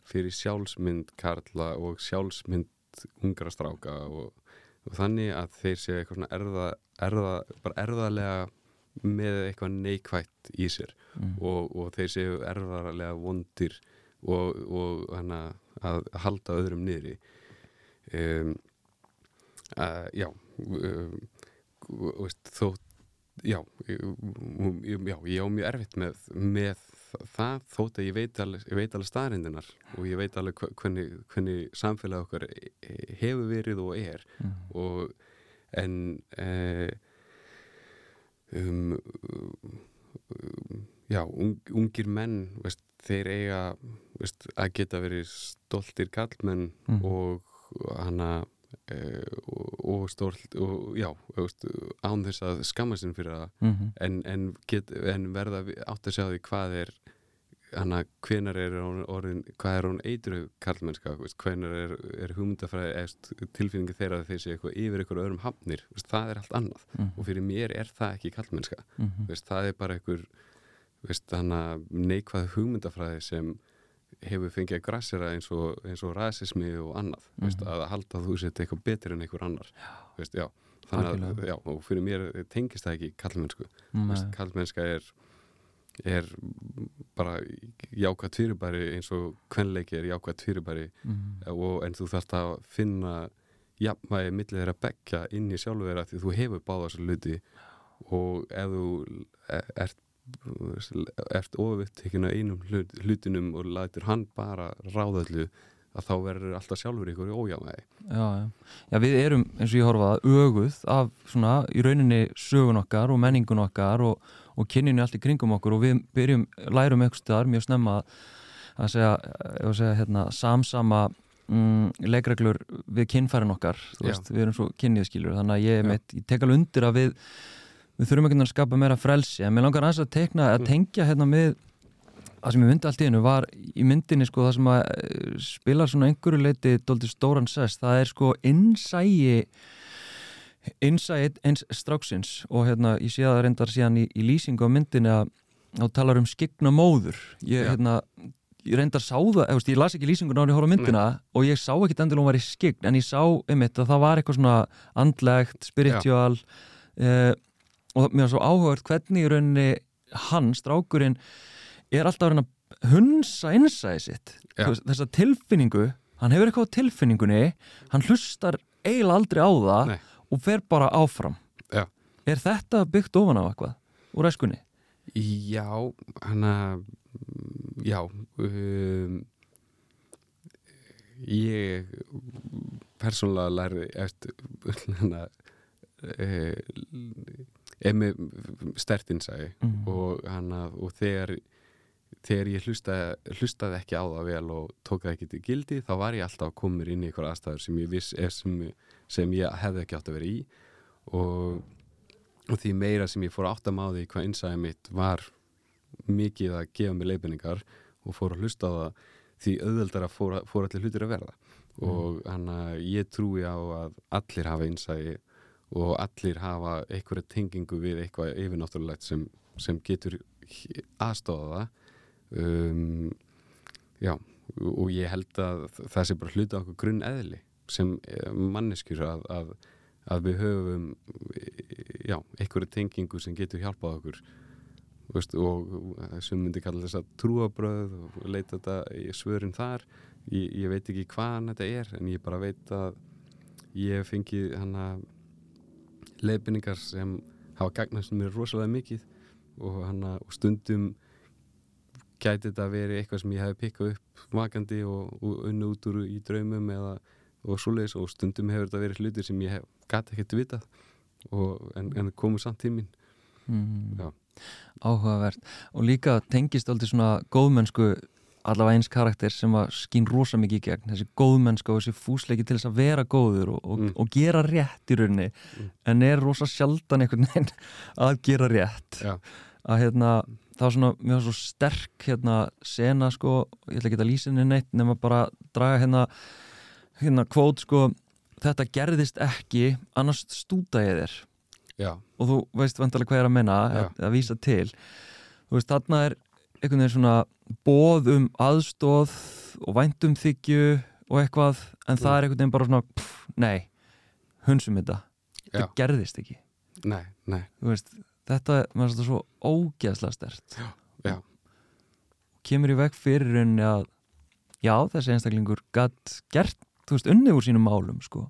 fyrir sjálfsmynd karla og sjálfsmynd ungra stráka og, og þannig að þeir séu eitthvað svona erða, erða bara erðalega með eitthvað neikvætt í sér Mm. og, og þeir séu erðarlega vondir og, og hana, að halda öðrum niðri um, uh, já um, veist, þó já, ég- ég- já, ég á mjög erfitt með, með það þótt að ég veit alveg, alveg staðrindinar og ég veit alveg hvernig, hvernig samfélag okkar hefur verið og er Mm. og en eh, um, um, já, ung, ungir menn veist, þeir eiga veist, að geta verið stoltir kallmenn Mm. og hana eh, og, og stolt og já, án þess að skamma sinn fyrir það Mhm. en, en, get, en verða átt að sjá því hvað er hana, hvenar er hún orðin hvað er hún eitru karlmennska hvenar er, er hugmyndafræði tilfinningi þeirra að þeir sé eitthvað yfir eitthvað öðrum hafnir, veist, það er allt annað Mhm. og fyrir mér er það ekki karlmennska Mhm. veist, það er bara hana, neikvað hugmyndafræði sem hefur fengið að grassera eins og, og rasismi og annað veist, Mhm. að halda þú sett eitthvað betur en einhver annar veist, já, þannig að já, og fyrir mér tengist það ekki kallmennsku veist, kallmennska er er bara jákvæmt fyrirbæri eins og kvenleiki er jákvæmt fyrirbæri. Mhm. og, en þú þarft að finna jafnvægi millir þeirra bekka inn í sjálfu þeirra því þú hefur báða þessu luti og ef þú e- ert ert ofutt einum hlut, hlutinum og lætur hann bara ráðallu að þá verður alltaf sjálfur ykkur í ójafnvægi Já, já. já, við erum eins og ég horfa að öguð af svona í rauninni sögun okkar og menningun okkar og, og kynninu allt í kringum okkur og við byrjum, lærum eitthvað staðar mjög snemma að segja, að segja hérna, samsama mm, leikreglur við kynfærin okkar veist, við erum svo kynniðskilur þannig að ég, Já. mitt, ég tek alveg undir að við við þurfum ekki að skapa meira frelsi en mér langar að teikna, að Mm. tengja hérna með það sem ég myndi allt í hennu var í myndinni sko það sem að eh, spilar svona einhverju leiti dóldi stóran sess, það er sko innsægi innsægi eins stráksins og hérna ég sé það reyndar síðan í, í lýsingu á myndinni að þá talar um skigna móður. Ég, hérna, ég reyndar sá það eða, veist, ég las ekki lýsingun á henni hóra myndina og ég sá ekki endilega hún var í skign en ég sá einmitt að það var eitthvað svona andlegt, spiritual uh, og mér var svo áhugað hvernig í rauninni hann, strákurinn er alltaf að hunsa innsæði sitt þessa tilfinningu hann hefur eitthvað á tilfinningunni hann hlustar eiginlega aldrei á það Nei. og fer bara áfram Já. er þetta byggt ofan á eitthvað úr æskunni? Já, hann að já um, ég persónulega lærði eftir hann að er með stert innsæði Mm. og, og þegar þegar ég hlustaði, hlustaði ekki á það vel og tók það ekki til gildi þá var ég alltaf komur inn í einhver aðstæður sem ég viss er sem, sem ég hefði ekki átt að vera í. Og, og því meira sem ég fór átt að máði hvað innsæði mitt var mikið að gefa mig leifinningar og fór að hlusta á það því auðveldar að fór, fór allir hlutir að verða. Og hann að ég trúi á að allir hafa innsæði og allir hafa einhverja tengingu við eitthvað yfirnáttúrulegt sem, sem getur aðstofa það. Um, já og ég held að það sé bara hluta okkur grunn eðli sem eh, manneskjur að, að, að við höfum já, einhverju tengingu sem getur hjálpað okkur veist, og sem myndi kalla þess að trúabröð og leita þetta í svörin þar. Ég, ég veit ekki hvaðan þetta er en ég bara veit að ég fengi hana leifinningar sem hafa gagnast mér rosalega mikið og, hana, og stundum gæti þetta að veri eitthvað sem ég hef pikkað upp vakandi og, og unni út úr í draumum eða og svoleiðis og stundum hefur þetta verið hlutir sem ég hef gæti ekkert vitað og, en, en komur samt til mín. Mm. Áhugavert. Og líka tengist aldrei svona góðmennsku allavega eins karakter sem að skýn rosa mikið í gegn þessi góðmennska og þessi fúsleiki til þess að vera góður og, og, Mm. og gera rétt í rauninni Mm. en er rosa sjaldan einhvern veginn að gera rétt Já. að hérna það var svona mjög svo sterk hérna sena sko, ég ætla ekki að lýsa henni neitt nema bara draga hérna hérna kvót sko þetta gerðist ekki, annars stúta ég þér Já, og þú veist vantarlega hvað ég er að menna að, að vísa til þú veist, þarna er einhvern veginn svona bóð um aðstóð og væntum þykju og eitthvað, en það Mm. er einhvern veginn bara svona pff, nei, hunsum þetta Já. þetta gerðist ekki nei, nei veist, þetta er svo ógeðslega stert Já, kemur í veg fyrir rauninni að já, þessi einstaklingur gatt gert, þú veist, unni úr sínum málum sko.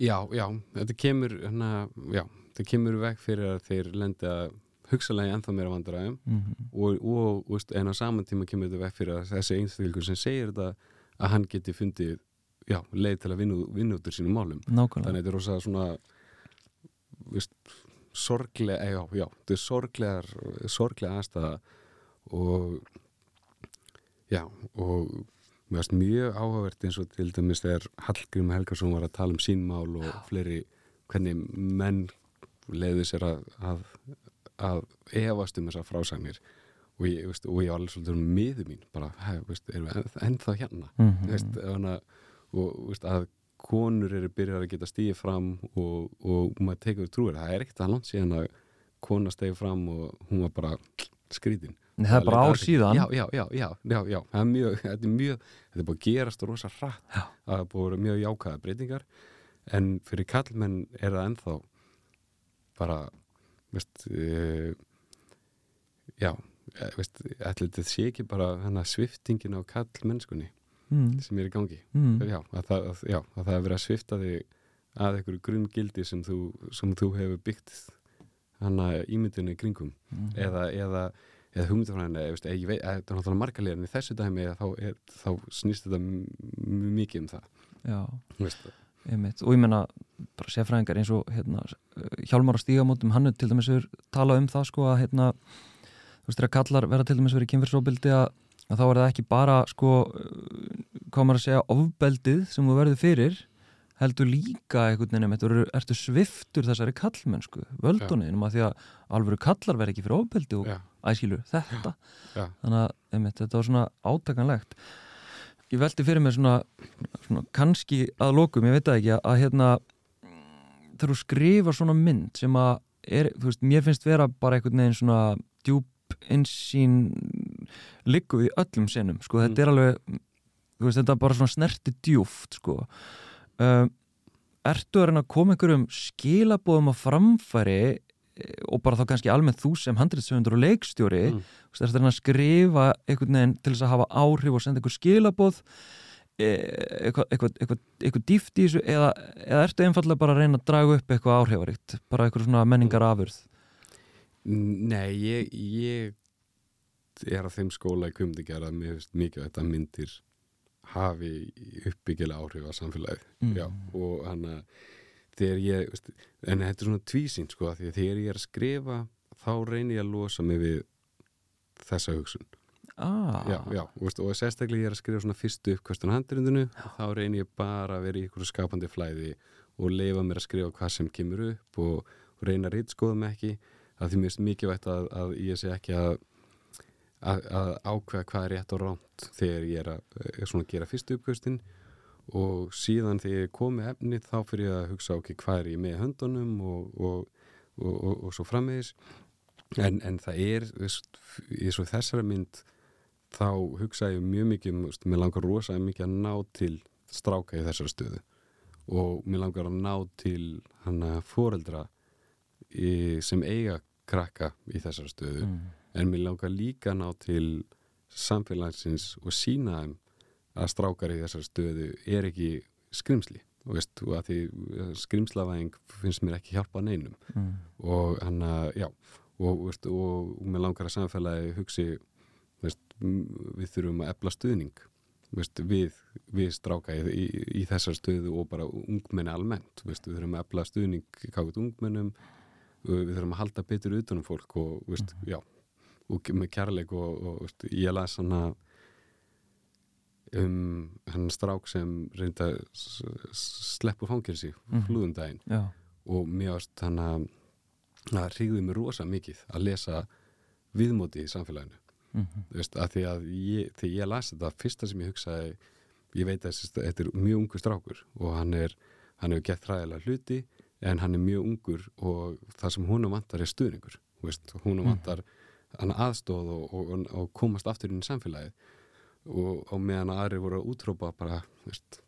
já, já þetta kemur hana, já, þetta kemur í veg fyrir að þeir lendi að hugsalega ennþá meira vandræðum. Mm og, og, og veist, en á saman tíma kemur þetta veg fyrir að þessi einstaklingur sem segir þetta að hann geti fundið já, leið til að vinna, vinna út úr sínum málum. Nákvæmlega. Þannig að þetta er rosa svona veist, sorglega eh, já, já, þetta er sorglegar sorglega aðstæða og já, og mér varst mjög áhugavert eins og til dæmis þegar Hallgrim Helgarsson var að tala um sín mál og fleiri hvernig menn leiði sér að, að, að efast um þessar frásagnir. Og ég, veist, og ég var alveg svolítið miður mín bara, veist, erum við enn- ennþá hérna? Mm mm. veist, hana, og veist, að konur eru byrjar að geta stíði fram og, og maður tekur trúir. Það er ekkert að langt síðan að kona stegi fram og hún var bara skrítin. Það er bara ár síðan. Já, já, já, já, já, já. Það er mjög, þetta er mjög þetta er búið að gerast rosa hratt. Já. það er búið að vera mjög jákvæða breytingar. En fyrir kallmenn er það ennþá bara veist uh, já eh, ætli þetta sé ekki bara hana sviftingin á kallmennskunni mm. sem er í gangi Mm. já, að það, að, já, að það er verið að svifta þig að einhverju grunngildi sem þú, sem þú hefur byggt hana ímyndinu í kringum Mm. eða, eða, eða hugmyndafræðina eða, ég veit, að þetta er náttúrulega margarlega en í þessu dæmi þá, er, þá snýst þetta mjög mikið um það já veist, Einmitt. og ég menna bara sérfræðingar eins og hérna, Hjálmar á stígamótum, hann er til dæmis hefur talað um það sko að hérna, þú veist þegar kallar vera til dæmis verið kynfyrsóbildi að, að þá er það ekki bara sko maður að segja ofbeldið sem þú verður fyrir heldur líka einmitt, og eru- ertu sviftur þessari kallmennsku völdunum að því að alvöru kallar verð ekki fyrir ofbeldi og já, æskilur þetta. Já, þannig að einmitt, þetta var svona átakanlegt ég velti fyrir mig svona, svona kannski að lokum, ég veit það ekki að, að hérna þegar þú skrifar svona mynd sem að er, þú veist, mér finnst vera bara einhvern veginn svona djúb insýn liggu í öllum sinnum, sko, þetta Mm. er alveg þú veist, þetta er bara svona snerti djúft, sko um, Ertu að reyna að koma einhverjum skilabóðum á framfæri og bara þá kannski almennt þú sem handritsöfundur og leikstjóri Mm. Það er að skrifa einhvern veginn til þess að hafa áhrif og senda einhver skilabóð e- eitthvað, eitthvað, eitthvað, eitthvað dýft í þessu eða, eða ertu einfallega bara að reyna að draga upp eitthvað áhrifaríkt, bara eitthvað svona menningar afurð Nei, ég, ég er að þeim skóla í finnst mikið að þetta myndir hafi uppbyggilega áhrif á samfélagið Mm. Og hann að þegar ég, veist, en þetta er svona tvísinn sko, því að þegar ég er að skrifa þá reynir ég að losa mig við þessa hugsun. Ah, já, já, veist, og sérstaklega ég er að skrifa svona fyrstu uppkvöstun handrindinu þá reynir ég bara að vera í ykkur skapandi flæði og leifa mér að skrifa hvað sem kemur upp og, og reyna að reytskoða mig ekki að því mér finnst mikilvægt að, að ég sé ekki að, að, að ákveða hvað er rétt og ránt þegar ég er að, er svona að gera fyrstu uppkvöstin og síðan þegar ég komi efnið þá fyrir ég að hugsa ok, hvað er ég með höndunum og, og, og, og, og svo framvegis. En, en það er veist, í svo þessari mynd þá hugsa ég mjög mikið um, mér langar rosalega mikið að ná til stráka í þessari stöðu. Og mér langar að ná til hann að foreldra í, sem eiga krakka í þessari stöðu. Mm. en mér langar líka að ná til samfélagsins og sína þeim að strákar í þessari stöðu er ekki skrimsli. Veist, og að því eh, skrimslavæðing finnst mér ekki hjálpa neinum. Mm. og hann að, já og, veist, og, og mér langar að samfélagi hugsi veist, við þurfum að efla stuðning við, við stráka í, í, í þessar stöðu og bara ungmenni almennt. Við þurfum að efla stuðning kákut ungmennum við þurfum að halda betur utanum fólk og, veist, já, og með kærleik og, ég las hann að um hann strák sem reynda að s- s- sleppa úr fangilsi Mhm. flúðundaginn og mér varst hann að það hrigði mig rosa mikið að lesa viðmóti í samfélaginu. Mm Þú veist, að því að ég, þegar ég las þetta fyrsta sem ég hugsaði ég veit að þetta er mjög ungur strákur og hann er, hann hefur gett hræðilega hluti en hann er mjög ungur og það sem húnum vantar er stuðningur. Húnum Mm. vantar hann aðstóð og, og, og komast aftur inn í samfélagið og, og meðan að aðri voru að útrópa bara, veist,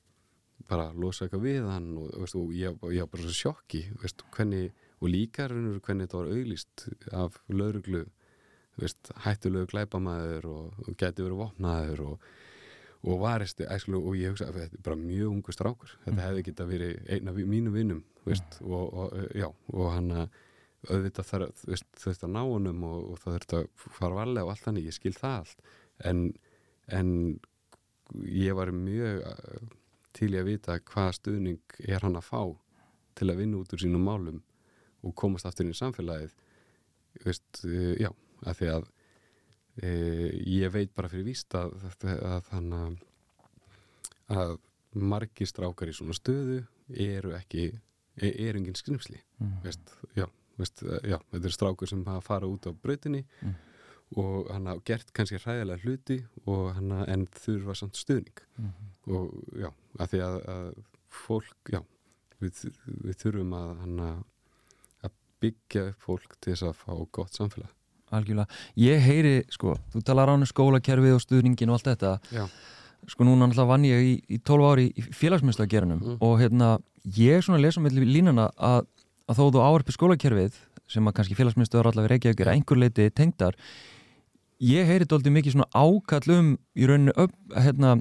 bara losa eitthvað við hann og, veist, og ég, var bara svo sjokki veist, hvernig, og líka raunur hvernig þetta var auglýst af lauruglu hættulegu glæpamaður og, og gæti verið vopnaður og, og varisti æslu, og ég hugsa að þetta er bara mjög ungu strákur þetta Mhm. hefði geta verið einn af mínu vinnum veist, og, og, já, og hann að auðvitað þarf þú veist, þurft að ná honum og, og það þurft að fara varlega og allt þannig, ég skil það allt en, en ég var mjög uh, til ég að vita hvaða stuðning er hann að fá til að vinna út úr sínum málum og komast aftur inn í samfélagið veist, uh, já, að því að uh, ég veit bara fyrir víst að, að, að þannig að margir strákar í svona stöðu eru ekki e- eru engin skrimsli mm. veist, já, veist, já, þetta er strákur sem fara út á brautinni Mm. Og hann hafa gert kannski hræðilega hluti hann en þurfa samt stuðning Mm. og já, að því að, að fólk, já við, við þurfum að hann að að byggja upp fólk til þess að fá gott samfélag Algjörlega. Ég heyri, sko, þú talar án um skólakerfið og stuðningin og allt þetta Já, sko núna náttúrulega vann ég í, í 12 ári í félagsmyndslega Mm. og hérna, ég svona lesa með línana að, að þó þú áarpi skólakerfið sem að kannski félagsmyndstöður allavega reykja ykkur einhver leiti tengdar ég heyri dóldi mikið svona ákall um í rauninu upp, hérna,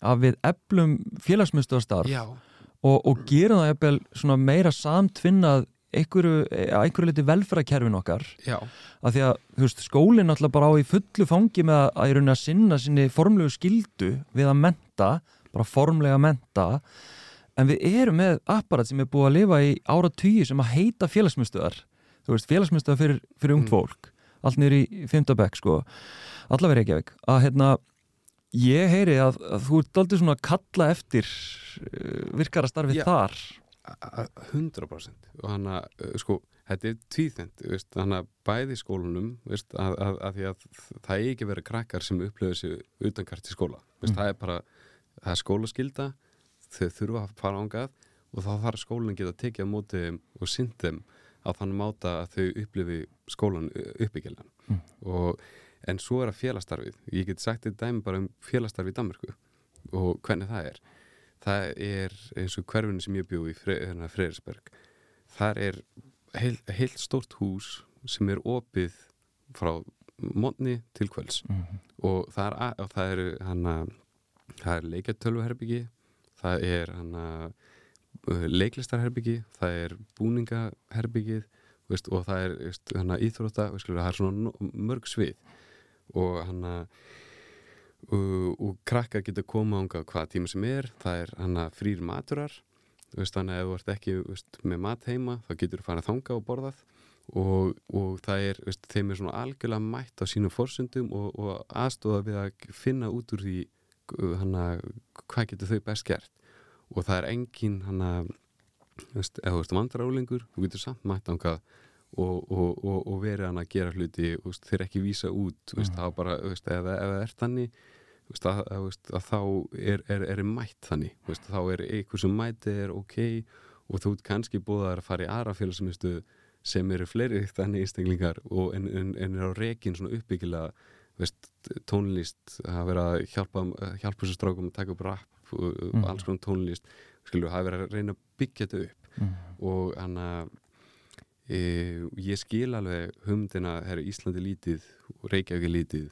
að við eflum félagsmyndstöðarstarf já, og, og gerum það eppel svona meira samtvinnað einhverju, einhverju leiti velferðarkerfin okkar. Já, að því að veist, skólinn alltaf bara á í fullu fangi með að, að í rauninni að sinna sinni formlegu skildu við að menta bara formlega menta en við erum með apparat sem er búið að lifa í ára tugi sem að heita félagsmyndstöðar þú veist, félagsmyndstöðar fyrir, fyrir ungt Mm. Allt niður í fymtabæk sko. Allavega Reykjavík. Að hérna ég heyri að, að þú ert aldrei svona að kalla eftir uh, virkara starfið Já. þar. A- a- 100% og hann að, uh, sko, þetta er tvíþend hann að bæði í skólanum veist, að, að, að því að það er ekki verið krakkar sem upplöðu sig utankart í skóla. Veist, Mm. það er bara, það er skólaskylda þau þurfa að fara ángað og þá þarf skólinn geta tekið á móti og synd þeim á þannig máta að þau upplifi skólan uppbyggilegan Mm. og en svo er að félastarfið ég get sagt þetta dæmi bara um félastarfið í Danmarku og hvernig það er. Það er eins og hverfinu sem ég bjó í Fre hérna, þar er heil, heilt stórt hús sem er opið frá mótni til kvölds. Mm. og það er, og það er hana, það er leikjartölvuherbyggi það er hana, leiklistarherbyggi það er búningaherbyggið veist, og það er veist, hana, íþrótta veist, það er svona mörg svið. Og hana uh, og krakkar geta koma ánga hvaða tíma sem er, það er hana frýr maturar þannig að ef þú ert ekki með mat heima þá getur þú farið að þanga og borðað. Og, og það er, þeim er svona algjörlega mætt á sínum forsundum og, og aðstofa við að finna út úr því uh, hana, hvað getur þau best gert og það er engin hana, veist, ef þú veist vandrarólingur þú getur samt mætt ángað og, og, og, og verið hann að gera hluti og veist, þeir ekki vísa út veist, Mhm. þá bara, veist, ef, það er þannig veist, að, að, veist, að þá er, er, er mætt þannig veist, þá er eitthvað sem mæti er ok og þú kannski búið að fara í aðra félagsmyndstöð sem eru fleiri þannig og en, en, en er á rekin svona uppbyggilega veist, tónlist að vera að hjálpa, hjálpa þessu strákum að taka upp rap og Mm. alls konar tónlist skilur, hafa verið að reyna að byggja þetta upp mm. og hann að e, ég skil alveg humdina, er Íslandi lítið og Reykjavík lítið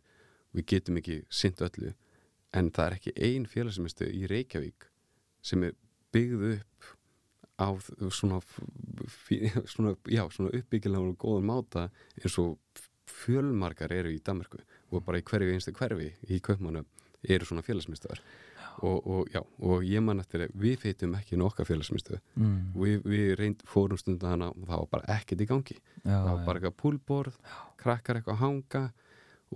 við getum ekki sint öllu en það er ekki ein félagsmyndstu í Reykjavík sem er byggð upp á svona, svona, svona uppbyggilega og góðan máta eins og fjölmarkar eru í Danmarku og bara í hverju einstu hverfi í Kaupmannu eru svona félagsmyndstöðar og, og, já, og ég man eftir að við feitum ekki nokkar félagsmyndstöðu Mm. við, við reynd, fórum stundu hana og það var bara ekkert í gangi. Já, það var bara eitthvað púlborð, krakkar eitthvað að hanga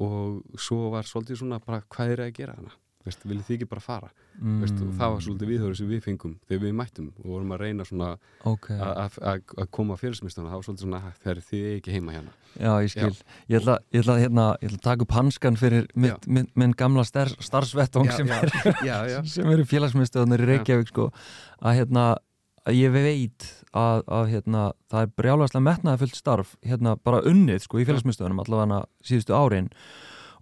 og svo var svolítið svona bara hvað er að gera hana Veist, viljið þið ekki bara fara? Mm. Veist, og það var svolítið viðhörðu sem við fengum þegar við mættum og vorum að reyna svona Ok, að- koma að félagsmyndstöðuna það var svolítið svona þegar þið er ekki heima hérna. Já, ég skil. Ég ætla, ég, ætla, hérna, ég ætla að taka upp hanskan fyrir minn, minn, minn gamla star, starfsvettung sem, já, já, já. sem eru félagsmyndstöðunar í Reykjavík sko, að hérna ég veit að, að hérna, það er brjálæslega metnaði fullt starf hérna bara unnið sko í félagsmyndstöðunum allavega síðustu árin.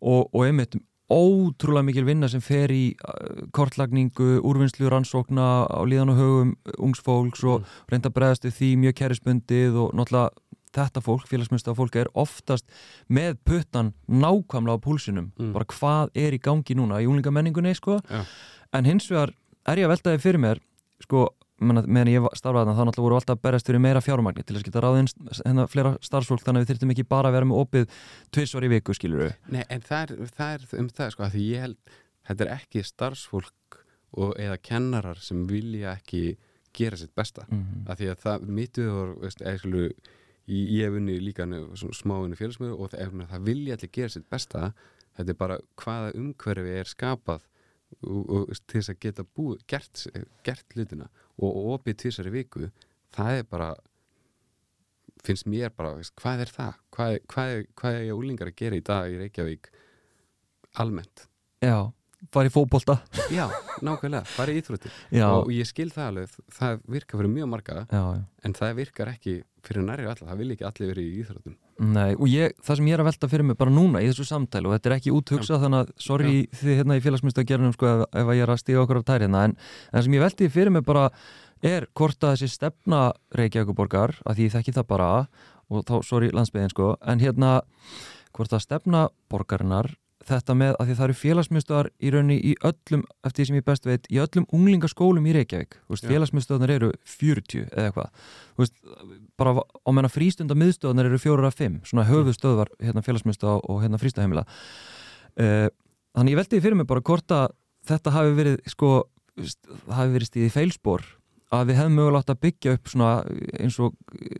Og, og einmitt ótrúlega mikil vinna sem fer í uh, kortlagningu, úrvinnslu, rannsókna á líðan og högum ungs fólks og reynda að bregðast við því mjög kærisbundið og náttúrulega þetta fólk, félagsmyndstöða fólk er oftast með puttan nákvæmlega á púlsinum, Mm. bara hvað er í gangi núna í úlingamenningunni sko Já. en hins vegar er ég að veltaði fyrir mér sko, meðan ég starfaði þarna þá náttúrulega voru alltaf að berjast fyrir meira fjármagni til að geta ráðinn hérna fleira starfsfólk þannig að við þyrftum ekki bara að vera með opið tvisvar í viku skilur við Nei, en það er, það er um það sko, að því ég held, þetta er ekki starfsfólk og, eða kennarar sem vilja ekki gera sitt besta mm. að því að það veist, eða skulu í- ég hef unni líka smáinu félagsmöðu og það, það vilja allir gera sitt besta þetta er bara hvaða umhverfi er skapað og, og til þess að geta búið, gert, gert hlutina og, opið til þessari viku það er bara finnst mér bara, hvað er það? Hvað, hvað, hvað er ég úlingar að gera í dag í Reykjavík almennt? Já, fara í fótbolta. Já, nákvæmlega, bara í íþróttir. Já, og ég skil það alveg, það virkar fyrir mjög marga já, já. en það virkar ekki fyrir nærri alla, það vil ekki allir verið í íþróttum Nei, og ég, það sem ég er að velta fyrir mig bara núna í þessu samtælu og þetta er ekki úthugsað þannig að sorry þið hérna í félagsmyndstöða gerunum sko ef, ef að ég er að stíga okkur af tær hérna en það sem ég velti fyrir mig bara er hvort að þessi stefna Reykjavíkuborgar að því ég þekki það bara og þá, sorry landsbyðin sko en hérna hvort að stefna borgarinnar þetta með að því það eru félagsmyndstöðar í raunni í öllum, eftir því sem ég best veit í öllum unglingaskólum í Reykjavík. Félagsmyndstöðarnar eru 40 eða eitthvað. Bara á menna frístunda miðstöðunar eru fjórar af fimm, svona höfuðstöðvar hérna félagsmyndstöða og hérna frístaheimila. Uh, þannig ég veldi fyrir mig bara hvort að þetta hafi verið sko, hafi verið stíði feilspor að við hefum mögulega átt að byggja upp svona eins og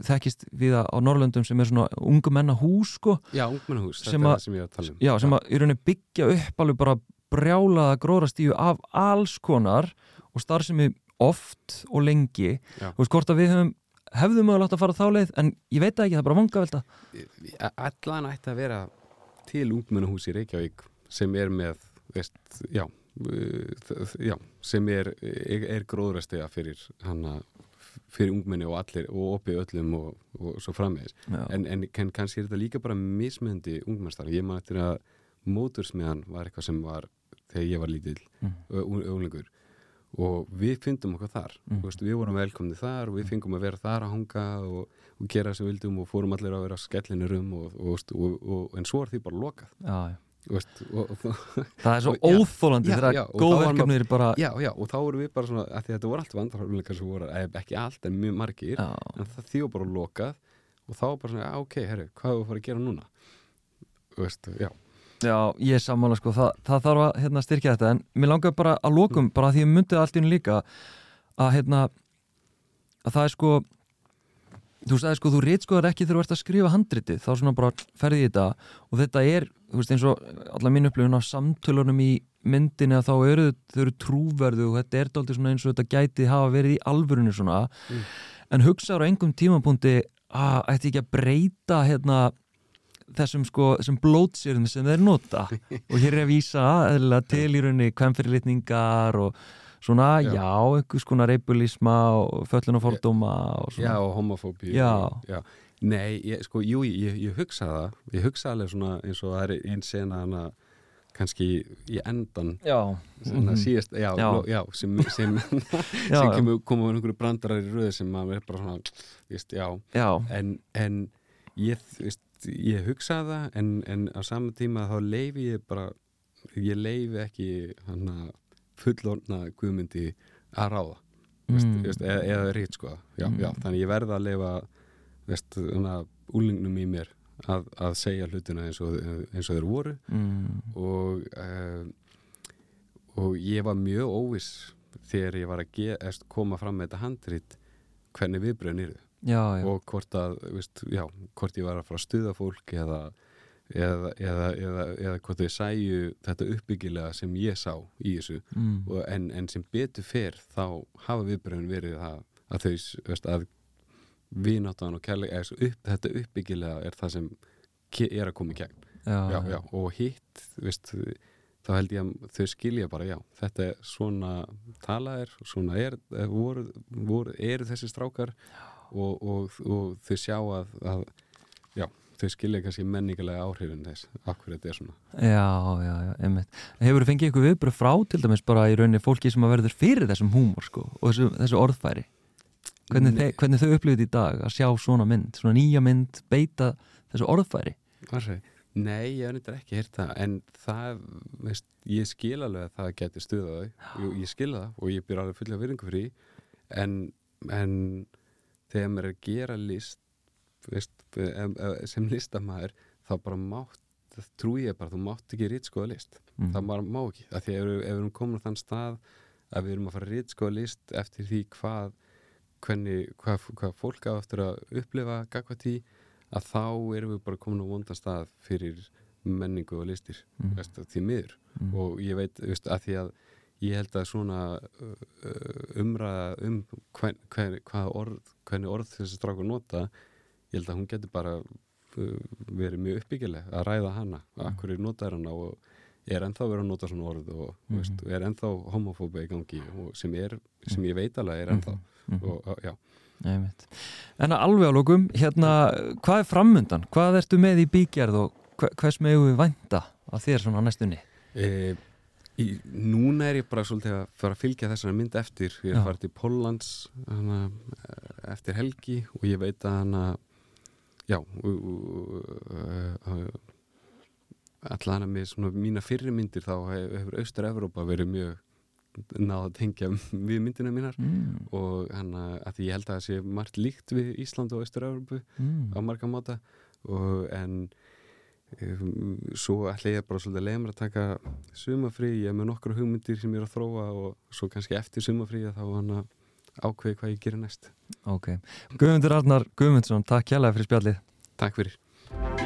þekkist við á Norrlöndum sem er svona ungu menna hús sko, Já, ungmennahús, þetta er að- það sem ég er að tala um. já, sem að í rauninni byggja upp alveg bara brjálaða gróðrastíu af alls konar og starfsemi oft og lengi. Já. þú veist hvort að við höfum hefðum mögulega átt að fara þá leið en ég veit ekki, það er bara vangavelta. Allan ætti að vera til ungmennahús í Reykjavík sem er með, veist, já já, sem er er, er gróðrastega fyrir hana fyrir ungmenni og allir og opið öllum og, og svo framvegis en, en kann, kannski er þetta líka bara mismöndi ungmennstar, ég man eftir að mótursmiðan var eitthvað sem var þegar ég var lítill Mm. mm. unglingur og við fyndum okkur þar Mm. mm. veist, við vorum velkomni þar og við fengum að vera þar að hanga og, og gera sem við vildum og fórum allir að vera skellinir um og, og, og, og, en svo er því bara lokað Já, já. Veist, og, og, það er svo óþólandi þegar já, og góð þá var verkefni er bara já, já, og þá vorum við bara svona að að þetta voru allt vandarhafleikar sem voru, eh, ekki allt en mjög margir já, en það var bara lokað og þá bara svona, "Já, ok, herru, hvað er að fara að gera núna? Veist, já, já, ég sammála sko það, það þarf að hérna, styrkja þetta en mér langar bara að lokum, bara því ég myndið allt í hennu líka að hérna að það er sko þú sagði sko, þú rítskoðar ekki þegar þú ert að skrifa handritið, þá svona bara ferði í þetta og þetta er, þú veist eins og allar mín upplifun á samtölunum í myndinni að þá eru þau eru trúverðu og þetta er dálítið svona eins og þetta gæti hafa verið í alvörunni svona. Mm. en hugsaður á engum tímapunkti að ætti ekki að breyta hérna þessum sko, þessum blótsýrðum sem þeir nota? Og hér er að vísa eðlilega til í rauninni kvemfyrirlitningar og svona, já, Já. einhvers konar reybulisma og föllun og fordóma og svona já og homofóbi Já. já. Nei, ég, sko, jú, ég, ég hugsa það ég hugsa alveg svona eins og það er einn sena hana kannski í endan Já, svona Mhm. síðast, já, Já. já. já sem, sem, já, sem kemur, koma einhverju brandarar í röðu sem maður er bara svona, víst, já já, en, en ég, víst, ég hugsa það en, en á saman tíma þá leifi ég bara ég leifi ekki hana fullorna guðmyndi að ráða. Mm. veist, eða, eða rít sko. Já, Mm. já, þannig ég verða að leifa veist, úlingnum í mér að, að segja hlutina eins og, eins og þeir voru. Mm, og uh, og ég var mjög óviss þegar ég var að ge, koma fram með þetta handrit hvernig viðbröðin eru og hvort að, veist, já, hvort ég var að fara að stuða fólk eða eða, eða, eða, eða hvort þau sæju þetta uppbyggilega sem ég sá í þessu mm, og, en, en sem betur fer þá hafa viðbröðin verið að, að þau veist, að vináttan og kærleika eða, upp, þetta uppbyggilega er það sem er að koma í já, og hitt veist, þá held ég að þau skilja bara já, þetta er svona tala er, svona er eh, voru, voru, eru þessi strákar og, og, og þau sjá að, að já, þau skilja kannski menningilega áhrifin þess, akkur þetta er svona. Já, já, já, einmitt. Hefur þú fengið eitthvað viðbröð frá til dæmis bara í rauninni fólki sem að verður fyrir þessum húmor sko, og þessu, þessu orðfæri? Hvernig, þe hvernig þau upplifið í dag að sjá svona mynd, svona nýja mynd beita þessu orðfæri? Varsi. Nei, ég hef nýttar ekki heyrt það en það, veist, ég skil alveg að það geti stuðað þau. Ég skil það og ég byr alveg fulla virðingu því en, en þegar maður er að gera list veist, em- em- sem listamæður þá bara mátt trú ég bara, þú mátt ekki rítskoða list mm. það bara má ekki, af því ef, við- erum komin á þann stað að við erum að fara að rítskoða list eftir því hvað hvernig, hvað, hvað fólk á eftir að upplifa gagvað því að þá erum við bara komin á vondan stað fyrir menningu og listir Mm. veist, því miður Mm. og ég veit veist, að því að ég held að svona umræða um hvern, hvern, hvað orð, hvernig orð þessi strákur nota ég held að hún getur bara uh, verið mjög uppbyggileg að ræða hana akkur er notaður hana og er ennþá verið að nota svona orð og Mhm. veist, er ennþá homofóba í gangi og sem, er, sem ég veit alveg er ennþá Mhm. og, og, já. En að alveg á lókum, hérna, hvað er framundan? Hvað ertu með í bíkjarð og hve- hvers megum við vænta að þér svona næstunni? e, í, núna er ég bara svolítið að fara að fylgja þessari mynd eftir ég er fara til Póllands hana, eftir helgi og ég veit að hana já allan hana með svona mína fyrri myndir þá hef- hefur Austur-Evrópa verið mjög náða að tengja við myndina mínar Mm. og hana, að því ég held að það sé margt líkt við Ísland og Austur-Evrópu Mm. á marga máta og en um, svo ætla ég bara svolítið að mér að taka sumafrí, ég er með nokkru hugmyndir sem ég er að þróa og svo kannski eftir sumafrí þá hann að ákveði hvað ég gerir næst. Ok, Guðmundur Arnar Guðmundsson, takk hjálpa fyrir spjallið. Takk fyrir.